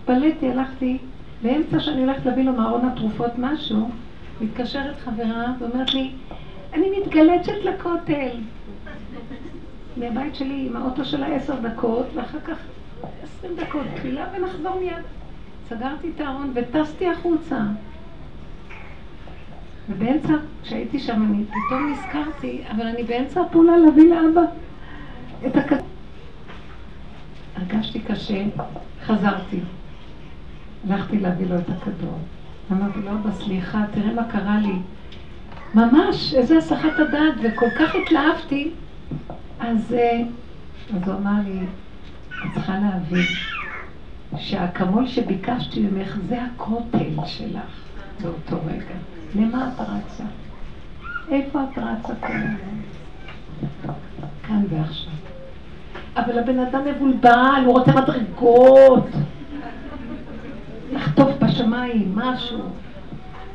התפלאתי, הלכתי, באמצע שאני הולכת להביא לו מארון התרופות משהו, מתקשרת חברה ואומרת לי, אני מתגלצת לכותל. מהבית שלי עם האוטו שלה עשר דקות, ואחר כך עשרים דקות תפילה ונחזור מיד. סגרתי את הארון וטסתי החוצה. ובאמצע, כשהייתי שם, אני פתאום נזכרתי, אבל אני באמצע הפעולה להביא לאבא את הכדור. הרגשתי קשה, חזרתי. הלכתי להביא לו את הכדור. אמרתי לו, אבא, סליחה, תראה מה קרה לי. ממש, איזה הסחת הדעת, וכל כך התלהבתי. אז, אה, אז הוא אמר לי, את צריכה להבין שהאקמול שביקשתי ממך זה הכותל שלך באותו רגע. למה את רצה? איפה את רצה כל? כאן ועכשיו. אבל הבן אדם מבולבל, הוא רוצה מדרגות. לחטוף בשמיים, משהו.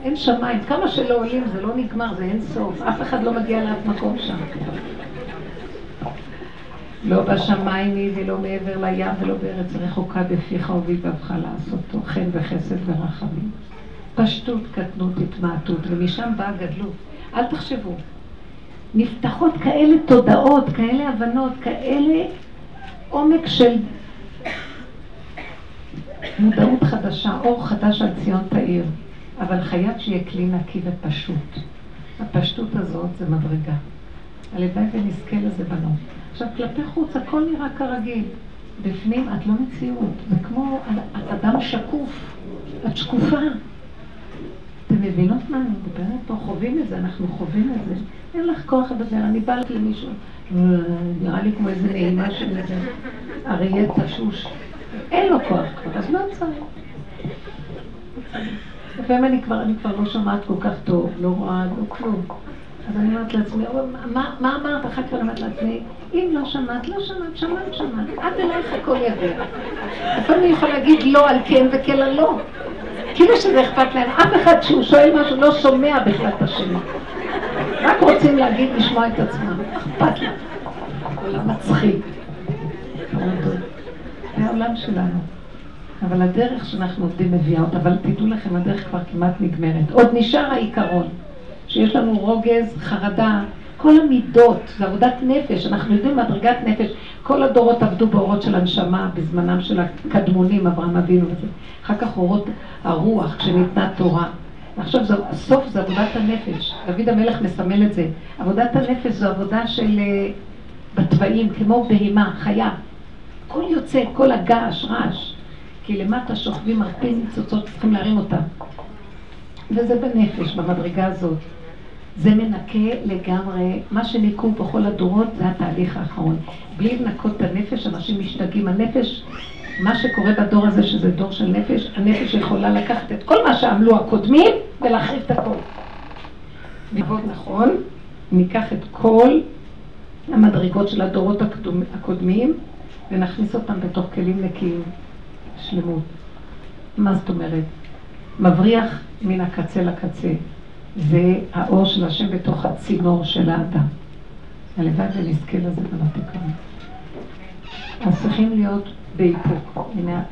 אין שמיים. כמה שלא עולים זה לא נגמר, זה אין סוף. אף אחד לא מגיע לאף מקום שם. לא בשמיים היא ולא מעבר לים ולא בארץ רחוקה בפיך ובלבבך לעשותו, חן וחסד ורחמים. פשטות, קטנות, התמעטות, ומשם באה גדלות. אל תחשבו. נפתחות כאלה תודעות, כאלה הבנות, כאלה עומק של מודעות חדשה, אור חדש על ציון תאיר, אבל חייב שיהיה כלי נקי ופשוט. הפשטות הזאת זה מדרגה. הלוואי ונזכה לזה בנות. עכשיו, כלפי חוץ הכל נראה כרגיל. בפנים את לא מציאות. זה כמו, את אדם שקוף. את שקופה. אתם מבינות מה אני מדברת פה? חווים את זה, אנחנו חווים את זה. אין לך כוח לדבר, אני באה למישהו, נראה לי כמו איזה נעימה של איזה אריה תשוש. אין לו כוח כבר, אז לא צריך. לפעמים אני כבר, אני כבר לא שומעת כל כך טוב, לא רואה, לא כלום. אז אני אומרת לעצמי, מה, אמרת? אחר כך אומרת לעצמי, אם לא שמעת, לא שמעת, שמעת, שמעת. עד אלייך הכל ידע. לפעמים אני יכול להגיד לא על כן וכן על לא. כאילו שזה אכפת להם. אף אחד שהוא שואל משהו לא שומע בכלל את השני. רק רוצים להגיד, לשמוע את עצמם. אכפת להם. עולם מצחיק. זה העולם שלנו. אבל הדרך שאנחנו עובדים מביאה אותה, אבל תדעו לכם, הדרך כבר כמעט נגמרת. עוד נשאר העיקרון. שיש לנו רוגז, חרדה, כל המידות, זה עבודת נפש, אנחנו יודעים מדרגת נפש, כל הדורות עבדו באורות של הנשמה בזמנם של הקדמונים, אברהם אבינו וזה. אחר כך אורות הרוח כשניתנה תורה. ועכשיו זה, הסוף זה עבודת הנפש. דוד המלך מסמל את זה. עבודת הנפש זו עבודה של uh, בתוואים, כמו בהימה, חיה. כל יוצא, כל הגעש, רעש. כי למטה שוכבים מרפים ניצוצות, צריכים להרים אותם. וזה בנפש, במדרגה הזאת. זה מנקה לגמרי, מה שניקו בכל הדורות זה התהליך האחרון. בלי לנקות את הנפש, אנשים משתגעים. הנפש, מה שקורה בדור הזה, שזה דור של נפש, הנפש יכולה לקחת את כל מה שעמלו הקודמים ולהחריב את הכל. נעבוד נכון, ניקח את כל המדרגות של הדורות הקודמים ונכניס אותם בתוך כלים נקיים, שלמות. מה זאת אומרת? מבריח מן הקצה לקצה. זה האור של השם בתוך הצינור של האדם. הלוואי ונזכה לזה בנתיקון. אז צריכים להיות באיפוק. הנה,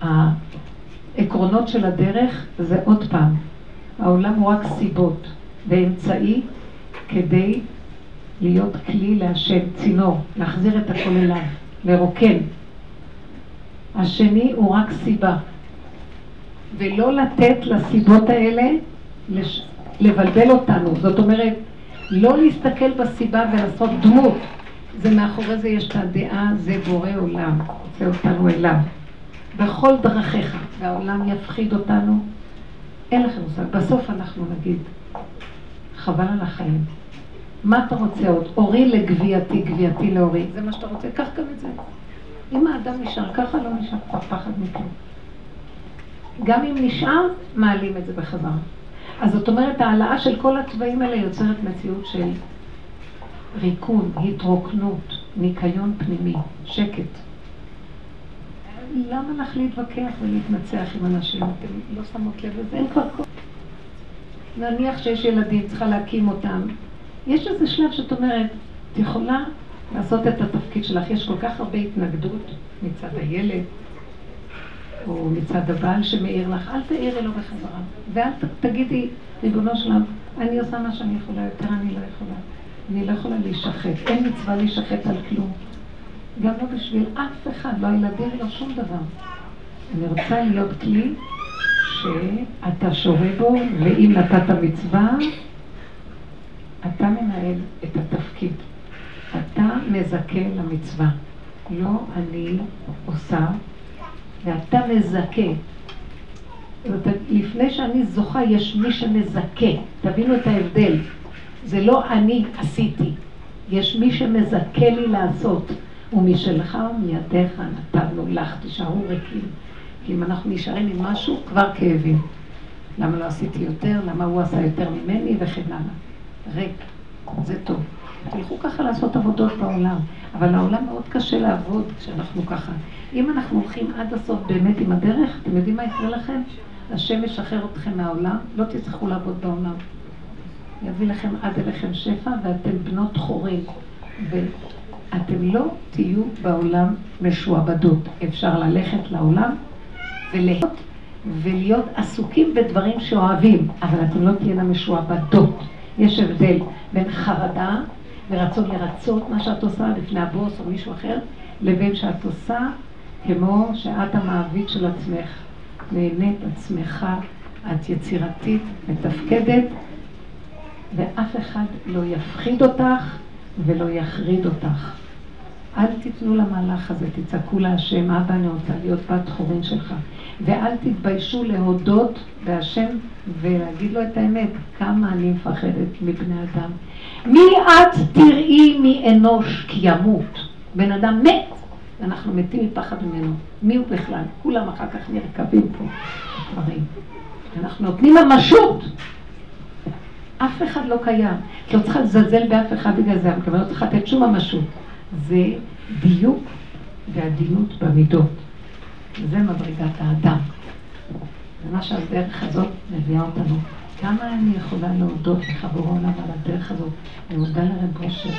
העקרונות של הדרך זה עוד פעם, העולם הוא רק סיבות ואמצעי כדי להיות כלי להשם, צינור, להחזיר את הכל אליו, לרוקן. השני הוא רק סיבה. ולא לתת לסיבות האלה לש... לבלבל אותנו. זאת אומרת, לא להסתכל בסיבה ולעשות דמות. זה מאחורי זה יש את הדעה, זה בורא עולם, זה אותנו אליו. בכל דרכיך, והעולם יפחיד אותנו, אין לכם מושג. בסוף אנחנו נגיד, חבל על החיים. מה אתה רוצה עוד? אורי לגבייתי, גבייתי לאורי. זה מה שאתה רוצה, קח גם את זה. אם האדם נשאר ככה, לא נשאר כבר פחד מכלום. גם אם נשאר, מעלים את זה בחזרה. אז זאת אומרת, העלאה של כל הצבעים האלה יוצרת מציאות של ריקון, התרוקנות, ניקיון פנימי, שקט. למה לך להתווכח ולהתנצח עם אנשים? אתם לא שמות לב לזה? אין כבר כל... נניח שיש ילדים, צריכה להקים אותם. יש איזה שלב שאת אומרת, את יכולה לעשות את התפקיד שלך. יש כל כך הרבה התנגדות מצד הילד, או מצד הבעל שמעיר לך, אל תעירי לו בחזרה. ואל תגידי, ריבונו שלם, אני עושה מה שאני יכולה, יותר אני לא יכולה. אני לא יכולה להישחט. אין מצווה להישחט על כלום. גם לא בשביל אף אחד, לא הילדים, לא שום דבר. אני רוצה להיות כלי שאתה שורה בו, ואם נתת מצווה, אתה מנהל את התפקיד. אתה מזכה למצווה. לא אני עושה, ואתה מזכה. לפני שאני זוכה, יש מי שמזכה. תבינו את ההבדל. זה לא אני עשיתי, יש מי שמזכה לי לעשות. ומשלך ומידיך נתנו לך, תישארו ריקים. כי אם אנחנו נשארים עם משהו, כבר כאבים. למה לא עשיתי יותר? למה הוא עשה יותר ממני? וכן הלאה. ריק. זה טוב. תלכו ככה לעשות עבודות בעולם. אבל העולם מאוד קשה לעבוד כשאנחנו ככה. אם אנחנו הולכים עד הסוף באמת עם הדרך, אתם יודעים מה יקרה לכם? השם ישחרר אתכם מהעולם, לא תצטרכו לעבוד בעולם. יביא לכם עד אליכם שפע ואתם בנות חורים. ואתם לא תהיו בעולם משועבדות. אפשר ללכת לעולם ולהיות, ולהיות עסוקים בדברים שאוהבים, אבל אתם לא תהיינה משועבדות. יש הבדל בין חרדה ורצון לרצות מה שאת עושה לפני הבוס או מישהו אחר, לבין שאת עושה כמו שאת המעביד של עצמך. נהנית עצמך, את יצירתית, מתפקדת, ואף אחד לא יפחיד אותך ולא יחריד אותך. אל תיתנו למהלך הזה, תצעקו להשם, אבא, אני רוצה להיות בת חורין שלך. ואל תתביישו להודות בהשם ולהגיד לו את האמת, כמה אני מפחדת מבני אדם. מי את תראי מאנוש כי ימות? בן אדם מת, אנחנו מתים מפחד ממנו. מי הוא בכלל? כולם אחר כך נרקבים פה, דברים. אנחנו נותנים ממשות. אף אחד לא קיים. את לא צריכה לזלזל באף אחד בגלל זה, אבל לא צריכה לתת שום ממשות. זה דיוק ועדינות במידות. זה מדרגת האדם. זה מה שהדרך הזאת מביאה אותנו. כמה אני יכולה להודות לך בעולם על הדרך הזאת? אני מודה לרב אושר,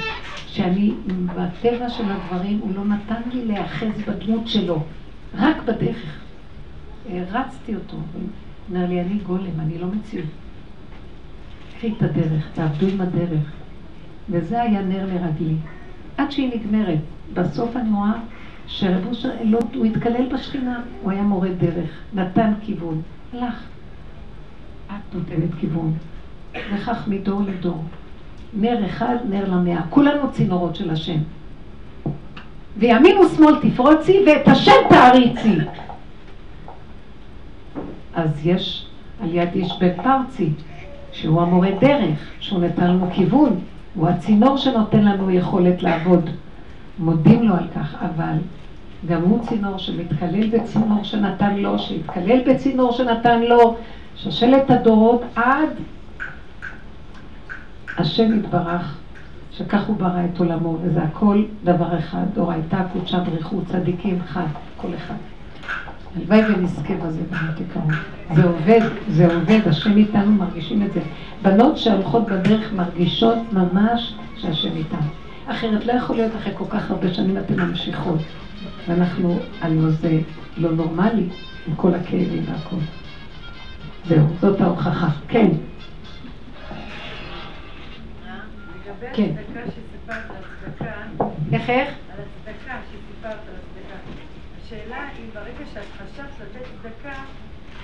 שאני, בטבע של הדברים, הוא לא נתן לי להיאחז בדמות שלו, רק בדרך. הרצתי אותו, הוא אומר לי, אני גולם, אני לא מציאות. קחי את הדרך, תעבדו עם הדרך. וזה היה נר לרגלי. עד שהיא נגמרת. בסוף אני רואה שרב אושר, לא, הוא התקלל בשכינה, הוא היה מורה דרך, נתן כיוון. לך, את נותנת כיוון. וכך מדור לדור. נר אחד, נר למאה. כולנו צינורות של השם. וימין ושמאל תפרוצי ואת השם תעריצי. אז יש על יד איש בית פרצי, שהוא המורה דרך, שהוא נתן לנו כיוון, הוא הצינור שנותן לנו יכולת לעבוד. מודים לו על כך, אבל גם הוא צינור שמתקלל בצינור שנתן לו, שהתקלל בצינור שנתן לו, שושלת הדורות עד השם יתברך, שכך הוא ברא את עולמו, וזה הכל דבר אחד, דורייתא קודשא בריחו, צדיקים חד, כל אחד. הלוואי ונזכה בזה במתיקרון. זה עובד, זה עובד, השם איתנו מרגישים את זה. בנות שהולכות בדרך מרגישות ממש שהשם איתנו. אחרת לא יכול להיות אחרי כל כך הרבה שנים אתן ממשיכות. ואנחנו, הלוא זה לא נורמלי, עם כל הכאבים והכל. זהו, זאת ההוכחה. כן. כן. איך איך? על הצדקה שסיפרת על הצדקה. השאלה אם ברגע שאת חשבת לתת צדקה,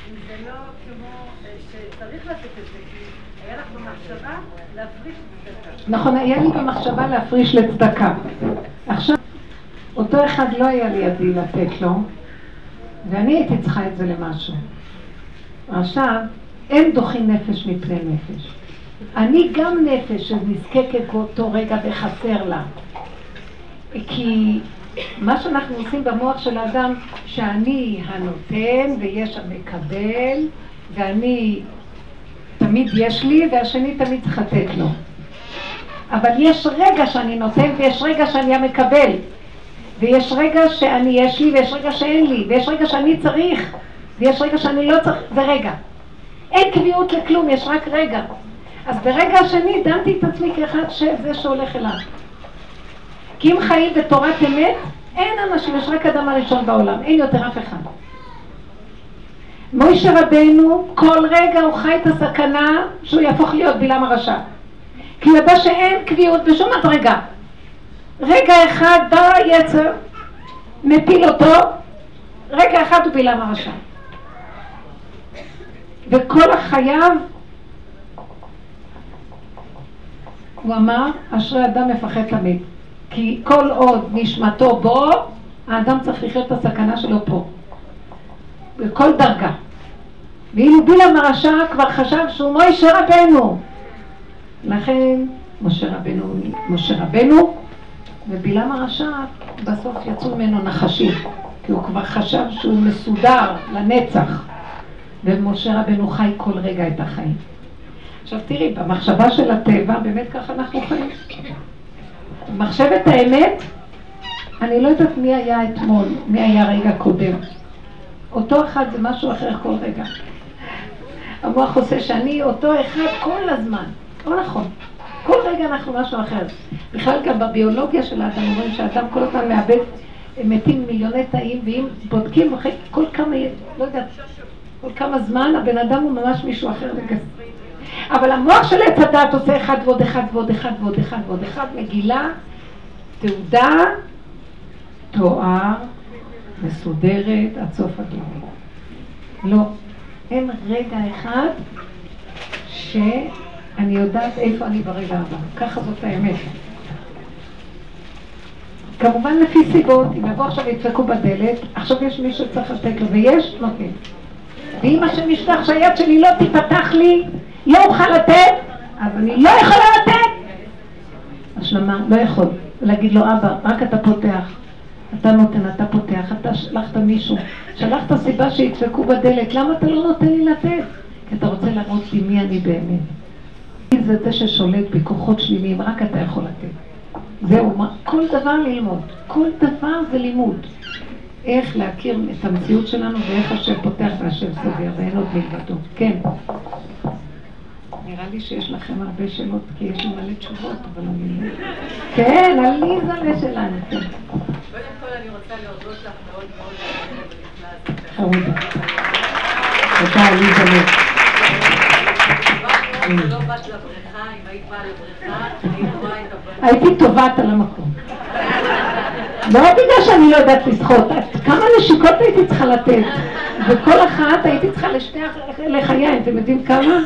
אם זה לא כמו אה, שצריך לתת את זה, כי היה לך במחשבה להפריש צדקה. נכון, היה לי במחשבה להפריש לצדקה. עכשיו, אותו אחד לא היה לידי לתת לו, ואני הייתי צריכה את זה למשהו. עכשיו, אין דוחים נפש מפני נפש. אני גם נפש שנזקקת באותו רגע וחסר לה. כי מה שאנחנו עושים במוח של האדם, שאני הנותן ויש המקבל, ואני תמיד יש לי, והשני תמיד צריך לתת לו. אבל יש רגע שאני נותן ויש רגע שאני המקבל. ויש רגע שאני יש לי ויש רגע שאין לי, ויש רגע שאני צריך, ויש רגע שאני לא צריך, זה רגע. אין קביעות לכלום, יש רק רגע. אז ברגע השני דנתי את עצמי כאחד שזה שהולך אליו. כי אם חיים בתורת אמת, אין אנשים, יש רק אדם הראשון בעולם, אין יותר אף אחד. מוישה רבנו, כל רגע הוא חי את הסכנה שהוא יהפוך להיות בלעם הרשע. כי ידע שאין קביעות בשום מדרגה. רגע אחד בא היצר, מפיל אותו, רגע אחד הוא בלעם הרשע. וכל החייו, הוא אמר, אשרי אדם מפחד תמיד. כי כל עוד נשמתו בו, האדם צריך לחיות את הסכנה שלו פה. בכל דרגה. ואילו בלעם הרשע כבר חשב שהוא מוישה רבנו. לכן משה רבנו, משה רבנו, ובלעם הרשע בסוף יצאו ממנו נחשים, כי הוא כבר חשב שהוא מסודר לנצח, ומשה רבנו חי כל רגע את החיים. עכשיו תראי, במחשבה של הטבע, באמת ככה אנחנו חיים. מחשבת האמת, אני לא יודעת מי היה אתמול, מי היה רגע קודם. אותו אחד זה משהו אחר כל רגע. המוח עושה שאני אותו אחד כל הזמן. לא נכון. כל רגע אנחנו משהו אחר. בכלל גם בביולוגיה של האדם אומרים שהאדם כל הזמן מאבד, מתים מיליוני תאים, ואם בודקים אחרי כל כמה, לא יודעת, כל כמה זמן הבן אדם הוא ממש מישהו אחר לגמרי. אבל המוח של עץ הדת עושה אחד ועוד אחד ועוד אחד ועוד אחד ועוד אחד, מגילה, תעודה, תואר, מסודרת, עד סוף הדברים. לא, אין רגע אחד שאני יודעת איפה אני ברגע הבא. ככה זאת האמת. כמובן לפי סיבות, אם יבוא עכשיו ידפקו בדלת, עכשיו יש מישהו שצריך לתת לו, ויש, נותנים. ואם השם ישלח שהיד שלי לא תיפתח לי, לא אוכל לתת, אז אני לא יכולה לתת. השלמה, לא יכול. להגיד לו, אבא, רק אתה פותח. אתה נותן, אתה פותח, אתה שלחת מישהו, שלחת סיבה שידפקו בדלת, למה אתה לא נותן לי לתת? כי אתה רוצה להראות לי מי אני באמת. מי זה זה ששולט בכוחות שליליים, רק אתה יכול לתת. זהו, כל דבר ללמוד, כל דבר זה לימוד. איך להכיר את המציאות שלנו ואיך השם פותח והשם סוגר, ואין עוד מלבדו. כן. נראה לי שיש לכם הרבה שאלות, כי יש לי מלא תשובות, אבל אני... לא- כן, עליזה שלנו, כן. קודם כל אני רוצה להודות לך מאוד מאוד על היום הנפלא הזה. תודה, עליזה. הבנות. הייתי טובעת על המקום. לא בגלל שאני לא יודעת לשחות, כמה נשיקות הייתי צריכה לתת, וכל אחת הייתי צריכה לשתי לחיי, אתם יודעים כמה?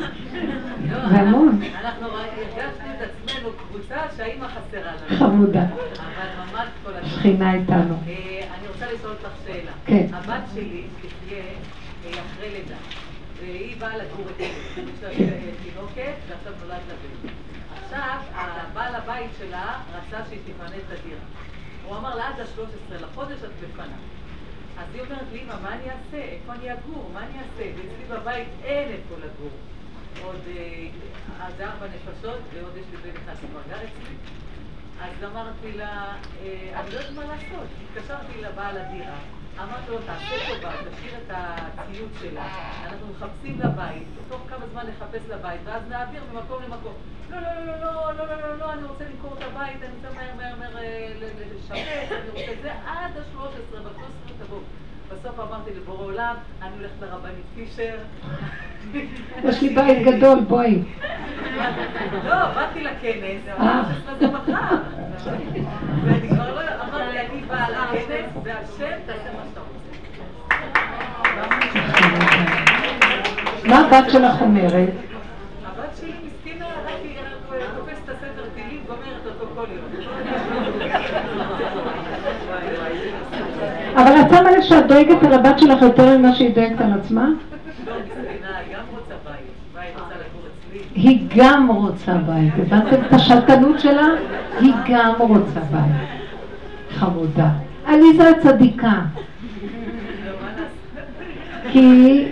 זה המון. אנחנו הרגשנו את עצמנו קבוצה שהאימא חסרה לנו. חמודה. אבל ממש כל הזמן. שכינה איתנו. אה, אני רוצה לשאול אותך שאלה. כן. הבת שלי תחיה אה, אחרי לידה, והיא באה לגור אצלי. יש לה. אה, תינוקת, ועכשיו נולד לה בן. עכשיו, הבעל הבית שלה רצה שהיא תפנה את הדירה. הוא אמר לה, עד ה-13 לחודש את מפנה. אז היא אומרת לי, אמא, מה אני אעשה? איפה אני אגור? מה אני אעשה? ואצלי בבית אין איפה לגור. עוד אה, עד ארבע נפשות, ועוד יש לי בן אחד אצלי. אז אמרתי לה, אה, אני לא יודעת מה לעשות. התקשרתי לבעל הדירה, אמרתי לו, תעשה טובה, תשאיר את הציוד שלה, אנחנו מחפשים לבית, תוך כמה זמן נחפש לבית, ואז נעביר ממקום למקום. לא, לא, לא, לא, לא, לא, לא, לא, לא, אני רוצה למכור את הבית, אני רוצה מהר, מהר, מהר אה, לשפץ, אני רוצה זה, עד ה-13, ב-13 תבוא. בסוף אמרתי לבורא עולם, אני הולכת לרבנית פישר. יש לי בית גדול, בואי. לא, באתי לכנס, אה. אמרתי שזה מחר. ואני כבר לא, אמרתי, אני באה לכנס, והשם תעשה מה שאתה רוצה. מה הבת שלך אומרת? הבת שלי מסכנה, רק היא תופסת את הספר תהילים, גומרת אותו כל יום. וואי, וואי. אבל את שמה לב שאת דואגת על הבת שלך יותר ממה שהיא דואגת על עצמה? לא, היא גם רוצה בית. מה, היא רוצה לגור אצלי? היא גם רוצה בית. הבנתם את השלטנות שלה? היא גם רוצה בית. חמודה. עליזה הצדיקה. כי,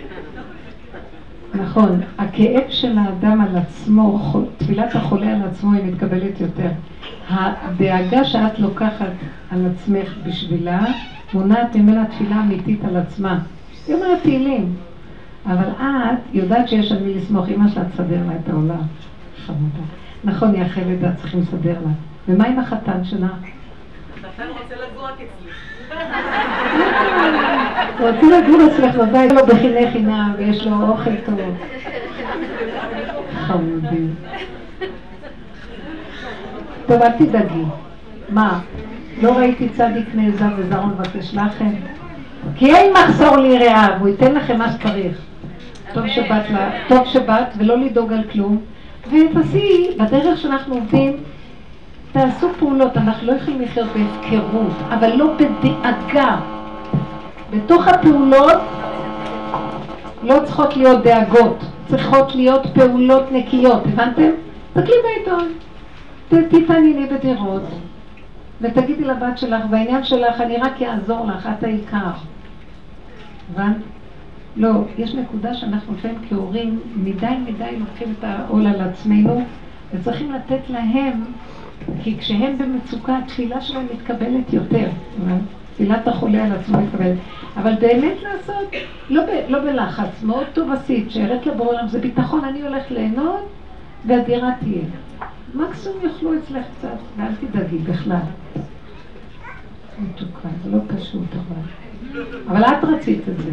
נכון, הכאב של האדם על עצמו, תפילת החולה על עצמו היא מתקבלת יותר. הדאגה שאת לוקחת על עצמך בשבילה, מונעת ממנה תפילה אמיתית על עצמה. היא אומרת תהילים. אבל את יודעת שיש על מי לסמוך, אמא שלה תסדר לה את העולם. חמודה. נכון, היא אחרי לידה, צריכים לסדר לה. ומה עם החתן שלה? אתה רוצה לגור רק אצלי. הוא רוצה לגור אצלך בבית, יש לו בחיני חינם ויש לו אוכל טוב. חמודי. טוב, אל תדאגי. מה? לא ראיתי צדיק נעזב וזרעו מבקש לחם? כי אין מחסור ליראה, והוא ייתן לכם מה שצריך. טוב שבאת, לה, טוב שבאת, ולא לדאוג על כלום. ותעשי, בדרך שאנחנו עובדים, תעשו פעולות, אנחנו לא יכולים לחיות בהפקרות, אבל לא בדאגה. בתוך הפעולות לא צריכות להיות דאגות, צריכות להיות פעולות נקיות, הבנתם? תסתכלי בעיתון, תתענייני בדירות, ותגידי לבת שלך, בעניין שלך אני רק אעזור לך, את העיקר. הבנת? לא, יש נקודה שאנחנו לפעמים כהורים מדי מדי לוקחים את העול על עצמנו וצריכים לתת להם, כי כשהם במצוקה התפילה שלהם מתקבלת יותר. תפילת החולה על עצמו מתקבלת. אבל באמת לעשות, לא, ב, לא בלחץ, מאוד טוב עשית, שהראית לבורא עולם, זה ביטחון, אני הולך ליהנות והדירה תהיה. מקסימום יאכלו אצלך קצת, ואל תדאגי בכלל. מתוקה, זה לא פשוט אבל. אבל את רצית את זה.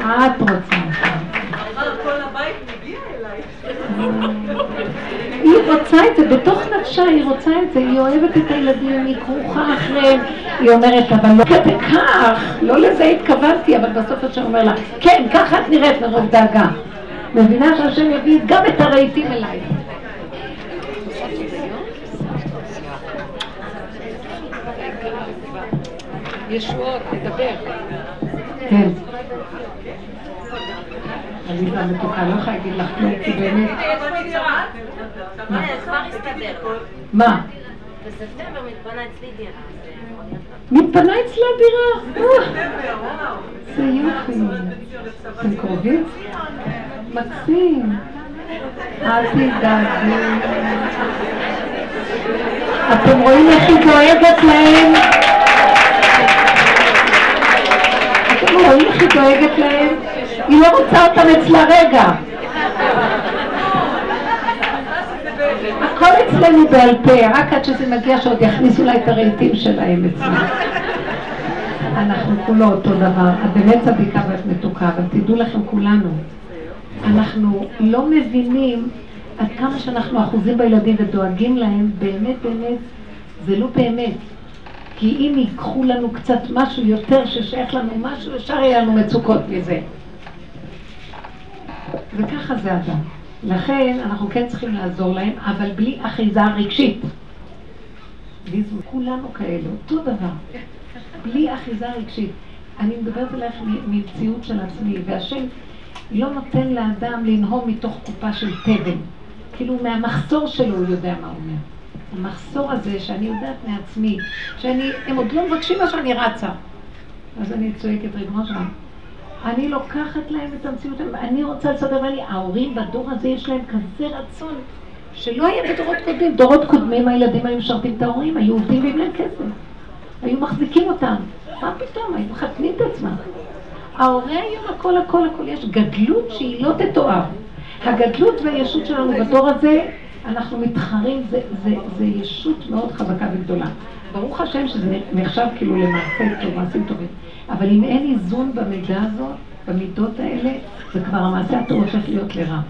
את רוצה כל הבית מגיע אליי. היא רוצה את זה, בתוך נפשה היא רוצה את זה, היא אוהבת את הילדים, היא כרוכה אחריהם, היא אומרת, אבל לא כדי כך, לא לזה התכוונתי, אבל בסוף השם אומר לה, כן, ככה את נראית מרוב דאגה. מבינה שהשם יביא גם את הרהיטים אליי. ישועות, תדבר. כן. עליזה המתוקה, לא יכולה להגיד לך כלום, כי באמת, מה? כבר הסתדר. מה? בספטמבר מתפנה אצלי דירה. אז, אה, מתפנה אצלה דירה. אה. זה יופי. אתם קרובים? מקסים. אל תדאגי. אתם רואים איך היא דואגת להם? אתם רואים איך היא דואגת להם? היא לא רוצה אותם אצלה רגע. הכל אצלנו בעל פה, רק עד שזה מגיע שעוד יכניסו לה את הרהיטים שלהם אצלנו. אנחנו כולו אותו דבר. את באמת צדיקה ואת מתוקה, אבל תדעו לכם כולנו, אנחנו לא מבינים עד כמה שאנחנו אחוזים בילדים ודואגים להם, באמת באמת, זה לא באמת. כי אם ייקחו לנו קצת משהו יותר ששייך לנו משהו, ישר יהיה לנו מצוקות מזה. וככה זה אדם. לכן אנחנו כן צריכים לעזור להם, אבל בלי אחיזה רגשית. בלי זו, כולנו כאלה, אותו דבר. בלי אחיזה רגשית. אני מדברת עליך מ- ממציאות של עצמי, והשם לא נותן לאדם לנהום מתוך קופה של תבן. כאילו מהמחסור שלו הוא יודע מה הוא אומר. המחסור הזה שאני יודעת מעצמי, שאני, הם עוד לא מבקשים מה שאני רצה. אז אני צועקת, ריבונו שלנו, אני לוקחת להם את המציאות, אני רוצה לסדר לי, ההורים בדור הזה יש להם כזה רצון שלא היה בדורות קודמים. דורות קודמים הילדים היו משרתים את ההורים, היו עובדים ועם להם כסף. היו מחזיקים אותם. מה פתאום, היו מחתנים את עצמם. ההורה היום הכל הכל הכל, יש גדלות שהיא לא תתואר. הגדלות והישות שלנו בדור הזה, אנחנו מתחרים, זה, זה, זה ישות מאוד חזקה וגדולה. ברוך השם שזה נחשב כאילו למעשה טוב, מעשים טובים. אבל אם אין איזון במידה הזאת, במידות האלה, זה כבר המעשה הטוב הופך להיות לרע.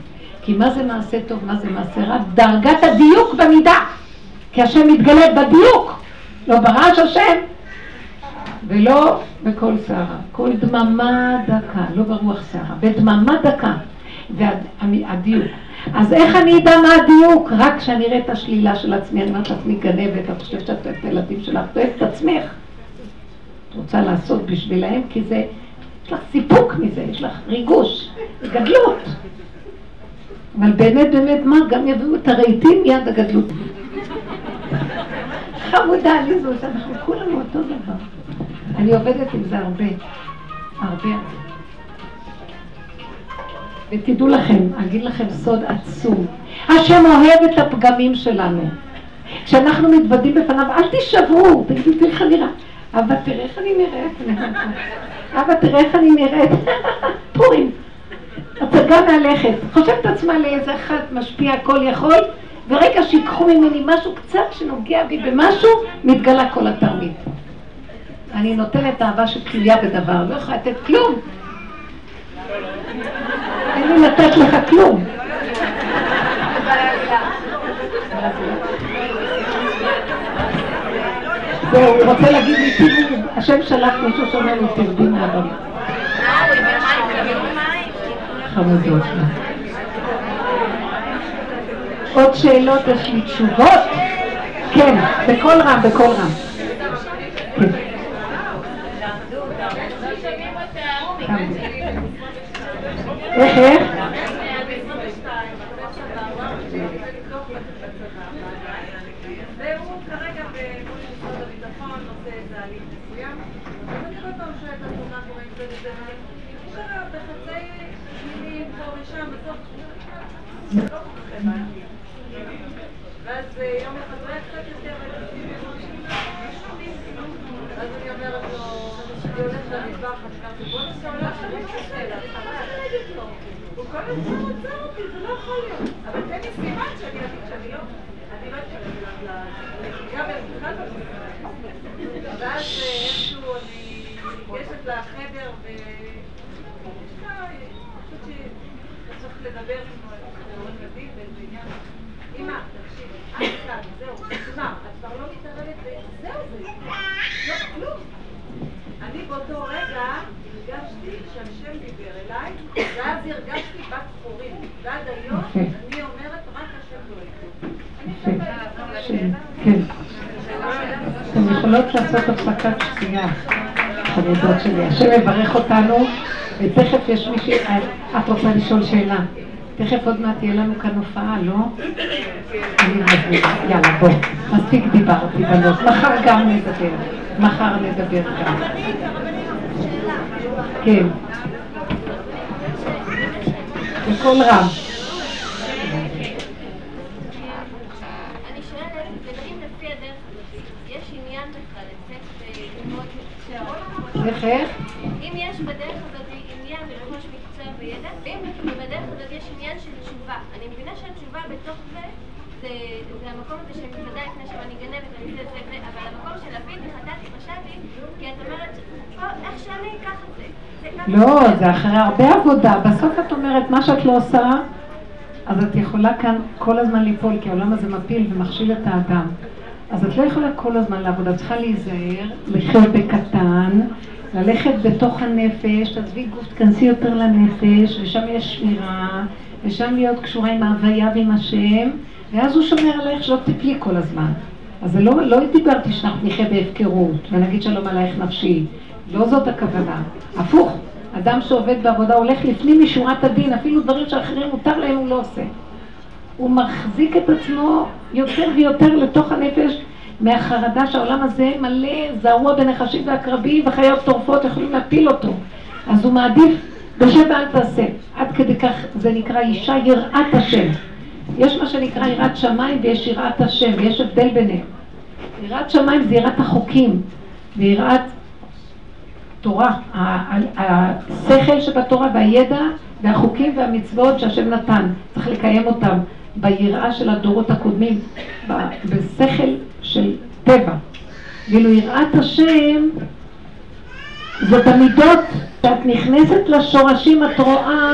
כי מה זה מעשה טוב, מה זה מעשה רע? דרגת הדיוק במידה. כי השם מתגלה בדיוק, לא ברעש השם, ולא בכל סערה. כל דממה דקה, לא ברוח סערה, בדממה דקה. והדיוק. אז איך אני אדע מה הדיוק? רק כשאני אראה את השלילה של עצמי, אני אומרת לעצמי גנבת, את חושבת שאת אוהבת את הילדים שלך, את אוהבת את עצמך. את רוצה לעשות בשבילהם, כי זה, יש לך סיפוק מזה, יש לך ריגוש, גדלות. אבל באמת, באמת, מה, גם יביאו את הרהיטים מיד הגדלות. חמודה עליזו, אנחנו כולנו אותו דבר. אני עובדת עם זה הרבה, הרבה. ותדעו לכם, אגיד לכם סוד עצום. השם אוהב את הפגמים שלנו. כשאנחנו מתוודים בפניו, אל תישברו, תגידו, תראי איך אני נראה. אבא, תראה איך אני נראית. [laughs] אבא, תראה איך אני נראית. [laughs] פורים. הצגה מהלכת. חושבת עצמה לאיזה אחד משפיע כל יכול, ורגע שיקחו ממני משהו קצת שנוגע בי במשהו, מתגלה כל התרמית. אני נותנת אהבה שתלויה בדבר, לא יכולה לתת כלום. אין לי לתת לך כלום. זהו, הוא רוצה להגיד לי, תראו, השם שלח מישהו שאומר לי, תרדי מהבמה. חמודות. עוד שאלות, יש לי תשובות? כן, בקול רם, בקול רם. כן. איך, איך? והוא כרגע מול משרד הביטחון עושה איזה הליך מסוים. אז אני כל פעם שואלת אותו מה קורה עם זה וזה, יש עליו בחצי מילים פה ושם, בסוף זה לא כל כך הבנתי. ואז יום אחד הוא היה קצת יותר אז אני אומרת לו, אני הולכת למטבח, אני אומרת, בוא נעשה עולה שאני לא עושה לה, חבל ללכת לו. הוא כל הזמן עוצר אותי, זה לא יכול להיות. אבל תן לי סימן שאני אבין שאני לא... אני לא אתקרב לנהיגה בכלל לא ואז איכשהו אני ניגשת לחדר ו... יש לה, אני חושבת שצריך לדבר עם עורך דין באיזה עניין. אמא, תקשיבי, אל תקרא, זהו, נגמר, את כבר לא מתערבת, זהו, זה לא כלום. אני באותו רגע הרגשתי שהשם דיבר אליי, ואז הרגשתי בת חורים. ועד היום אני אומרת, רק השם דואג. כן. אתם יכולות לעשות הפסקת שתייה, חמודות שלי. השם יברך אותנו, ותכף יש מישהי, את רוצה לשאול שאלה. תכף עוד מעט תהיה לנו כאן הופעה, לא? יאללה בוא, מספיק דיברתי בנות, מחר גם נדבר, מחר נדבר גם. כן. בקול רם. אני שואלת, אם לפי הדרך הזאת, יש עניין בכלל לצאת וללמוד מקצוע? איך איך? אם יש בדרך הזאת עניין לרכוש מקצוע וידע, ואם בדרך הזאת יש עניין של תשובה. אני מבינה שהתשובה בתוך זה, זה, המקום הזה של בוודאי לפני שם אני גנבת, אני זה זה זה, אבל המקום של להביא וחטאתי, כי את אומרת, איך שאני אקח את זה. לא, שזה- זה אחרי הרבה עבודה. בסוף את אומרת, מה שאת לא עושה, אז את יכולה כאן כל הזמן ליפול, כי העולם הזה מפיל ומכשיל את האדם. אז את לא יכולה כל הזמן לעבוד, את צריכה להיזהר, לחיות בקטן, ללכת בתוך הנפש, תעזבי גוף, תכנסי יותר לנפש, ושם יש שמירה, ושם להיות קשורה עם ההוויה ועם השם, ואז הוא שומר עלייך שלא תפלי כל הזמן. אז לא, לא דיברתי שאנחנו נחיה בהפקרות, ונגיד שלום עלייך נפשי. לא זאת הכוונה. הפוך, אדם שעובד בעבודה הולך לפנים משורת הדין, אפילו דברים שאחרים מותר להם הוא לא עושה. הוא מחזיק את עצמו יותר ויותר לתוך הנפש מהחרדה שהעולם הזה מלא זרוע בנחשים ועקרבים וחיות טורפות יכולים להפיל אותו. אז הוא מעדיף בשב ואל תעשה. עד כדי כך זה נקרא אישה יראת השם. יש מה שנקרא יראת שמיים ויש יראת השם, ויש הבדל ביניהם. יראת שמיים זה יראת החוקים, ויראת תורה, השכל שבתורה והידע והחוקים והמצוות שהשם נתן, צריך לקיים אותם ביראה של הדורות הקודמים, בשכל של טבע. ואילו יראת השם זה במידות, כשאת נכנסת לשורשים את רואה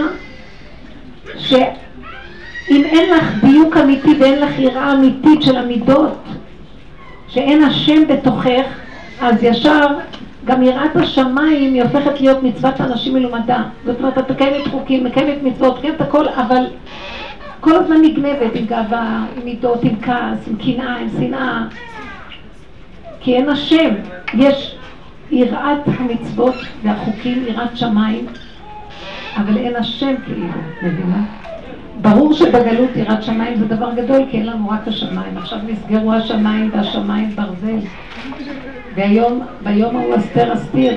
שאם אין לך דיוק אמיתי ואין לך יראה אמיתית של המידות, שאין השם בתוכך, אז ישר גם יראת השמיים היא הופכת להיות מצוות אנשים מלומדה. זאת אומרת, את מקיימת חוקים, מקיימת מצוות, מקיימת הכל, אבל כל הזמן נגנבת עם גאווה, עם מידות, עם כעס, עם קנאה, עם שנאה. כי אין השם. יש יראת המצוות והחוקים, יראת שמיים, אבל אין השם כאילו, מבינה? ברור שבגלות יראת שמיים זה דבר גדול, כי אין לנו רק השמיים. עכשיו נסגרו השמיים והשמיים ברזל. והיום, ביום ההוא אסתר אסתיר,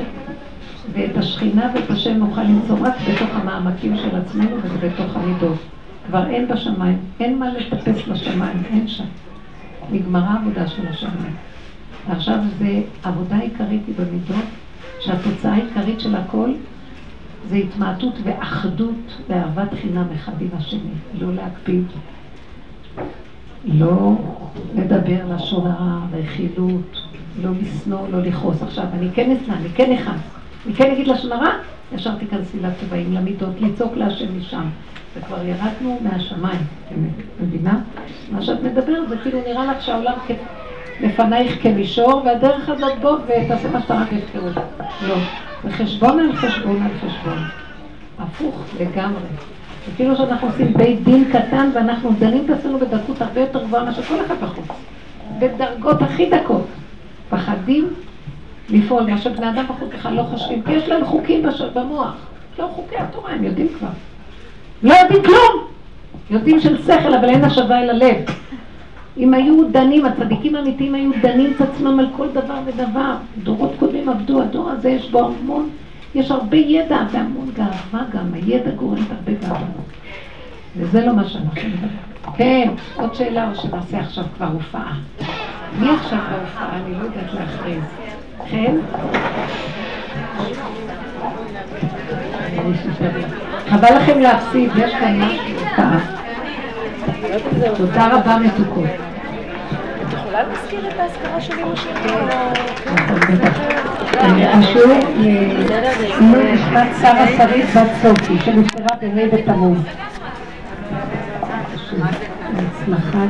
ואת השכינה ואת השם נוכל למצוא רק בתוך המעמקים של עצמנו ובתוך המידות. כבר אין בשמיים, אין מה לטפס לשמיים, אין שם. נגמרה העבודה של השמיים. ועכשיו זה, עבודה עיקרית היא במידות, שהתוצאה העיקרית של הכל זה התמעטות ואחדות ואהבת חינם אחד עם השני. לא להקפיד, לא לדבר לשון הרע, רכילות, לא לשנוא, לא לכעוס. עכשיו, אני כן אשנא, אני כן אכעס, אני כן אגיד לשון הרע, ישר תיכנסי לצבעים, למידות, לצעוק להשם משם. וכבר ירדנו מהשמיים, מבינה? מה שאת מדברת זה כאילו נראה לך שהעולם לפנייך כמישור, והדרך הזאת בוא ותעשה מה שאתה רק יפקרו. לא. זה חשבון על חשבון על חשבון. הפוך לגמרי. וכאילו שאנחנו עושים בית דין קטן ואנחנו דנים את עצמנו בדקות הרבה יותר גבוהה מאשר כל אחד בחוץ. בדרגות הכי דקות. פחדים לפעול, מה שבני אדם בחוץ בכלל לא חושבים, כי יש להם חוקים במוח. לא חוקי התורה, הם יודעים כבר. לא יודעים כלום! יודעים של שכל, אבל אין השבה אל הלב. אם היו דנים, הצדיקים האמיתיים היו דנים את עצמם על כל דבר ודבר. דורות קודמים עבדו, הדור הזה יש בו המון, יש הרבה ידע והמון גאווה גם, הידע גורם הרבה גאווה. וזה לא מה שאנחנו מדברים. כן, עוד שאלה או שנעשה עכשיו כבר הופעה. מי עכשיו בהופעה? אני לא יודעת להכריז. כן? חבל לכם להפסיד, יש כאן משהו הופעה. תודה רבה מתוקות. את יכולה להזכיר את האזכרה של אמא שלי? השיעור לעילוי נשמת שרה שרית בת סופי, שנפטרה במי בתמוז. הצלחה.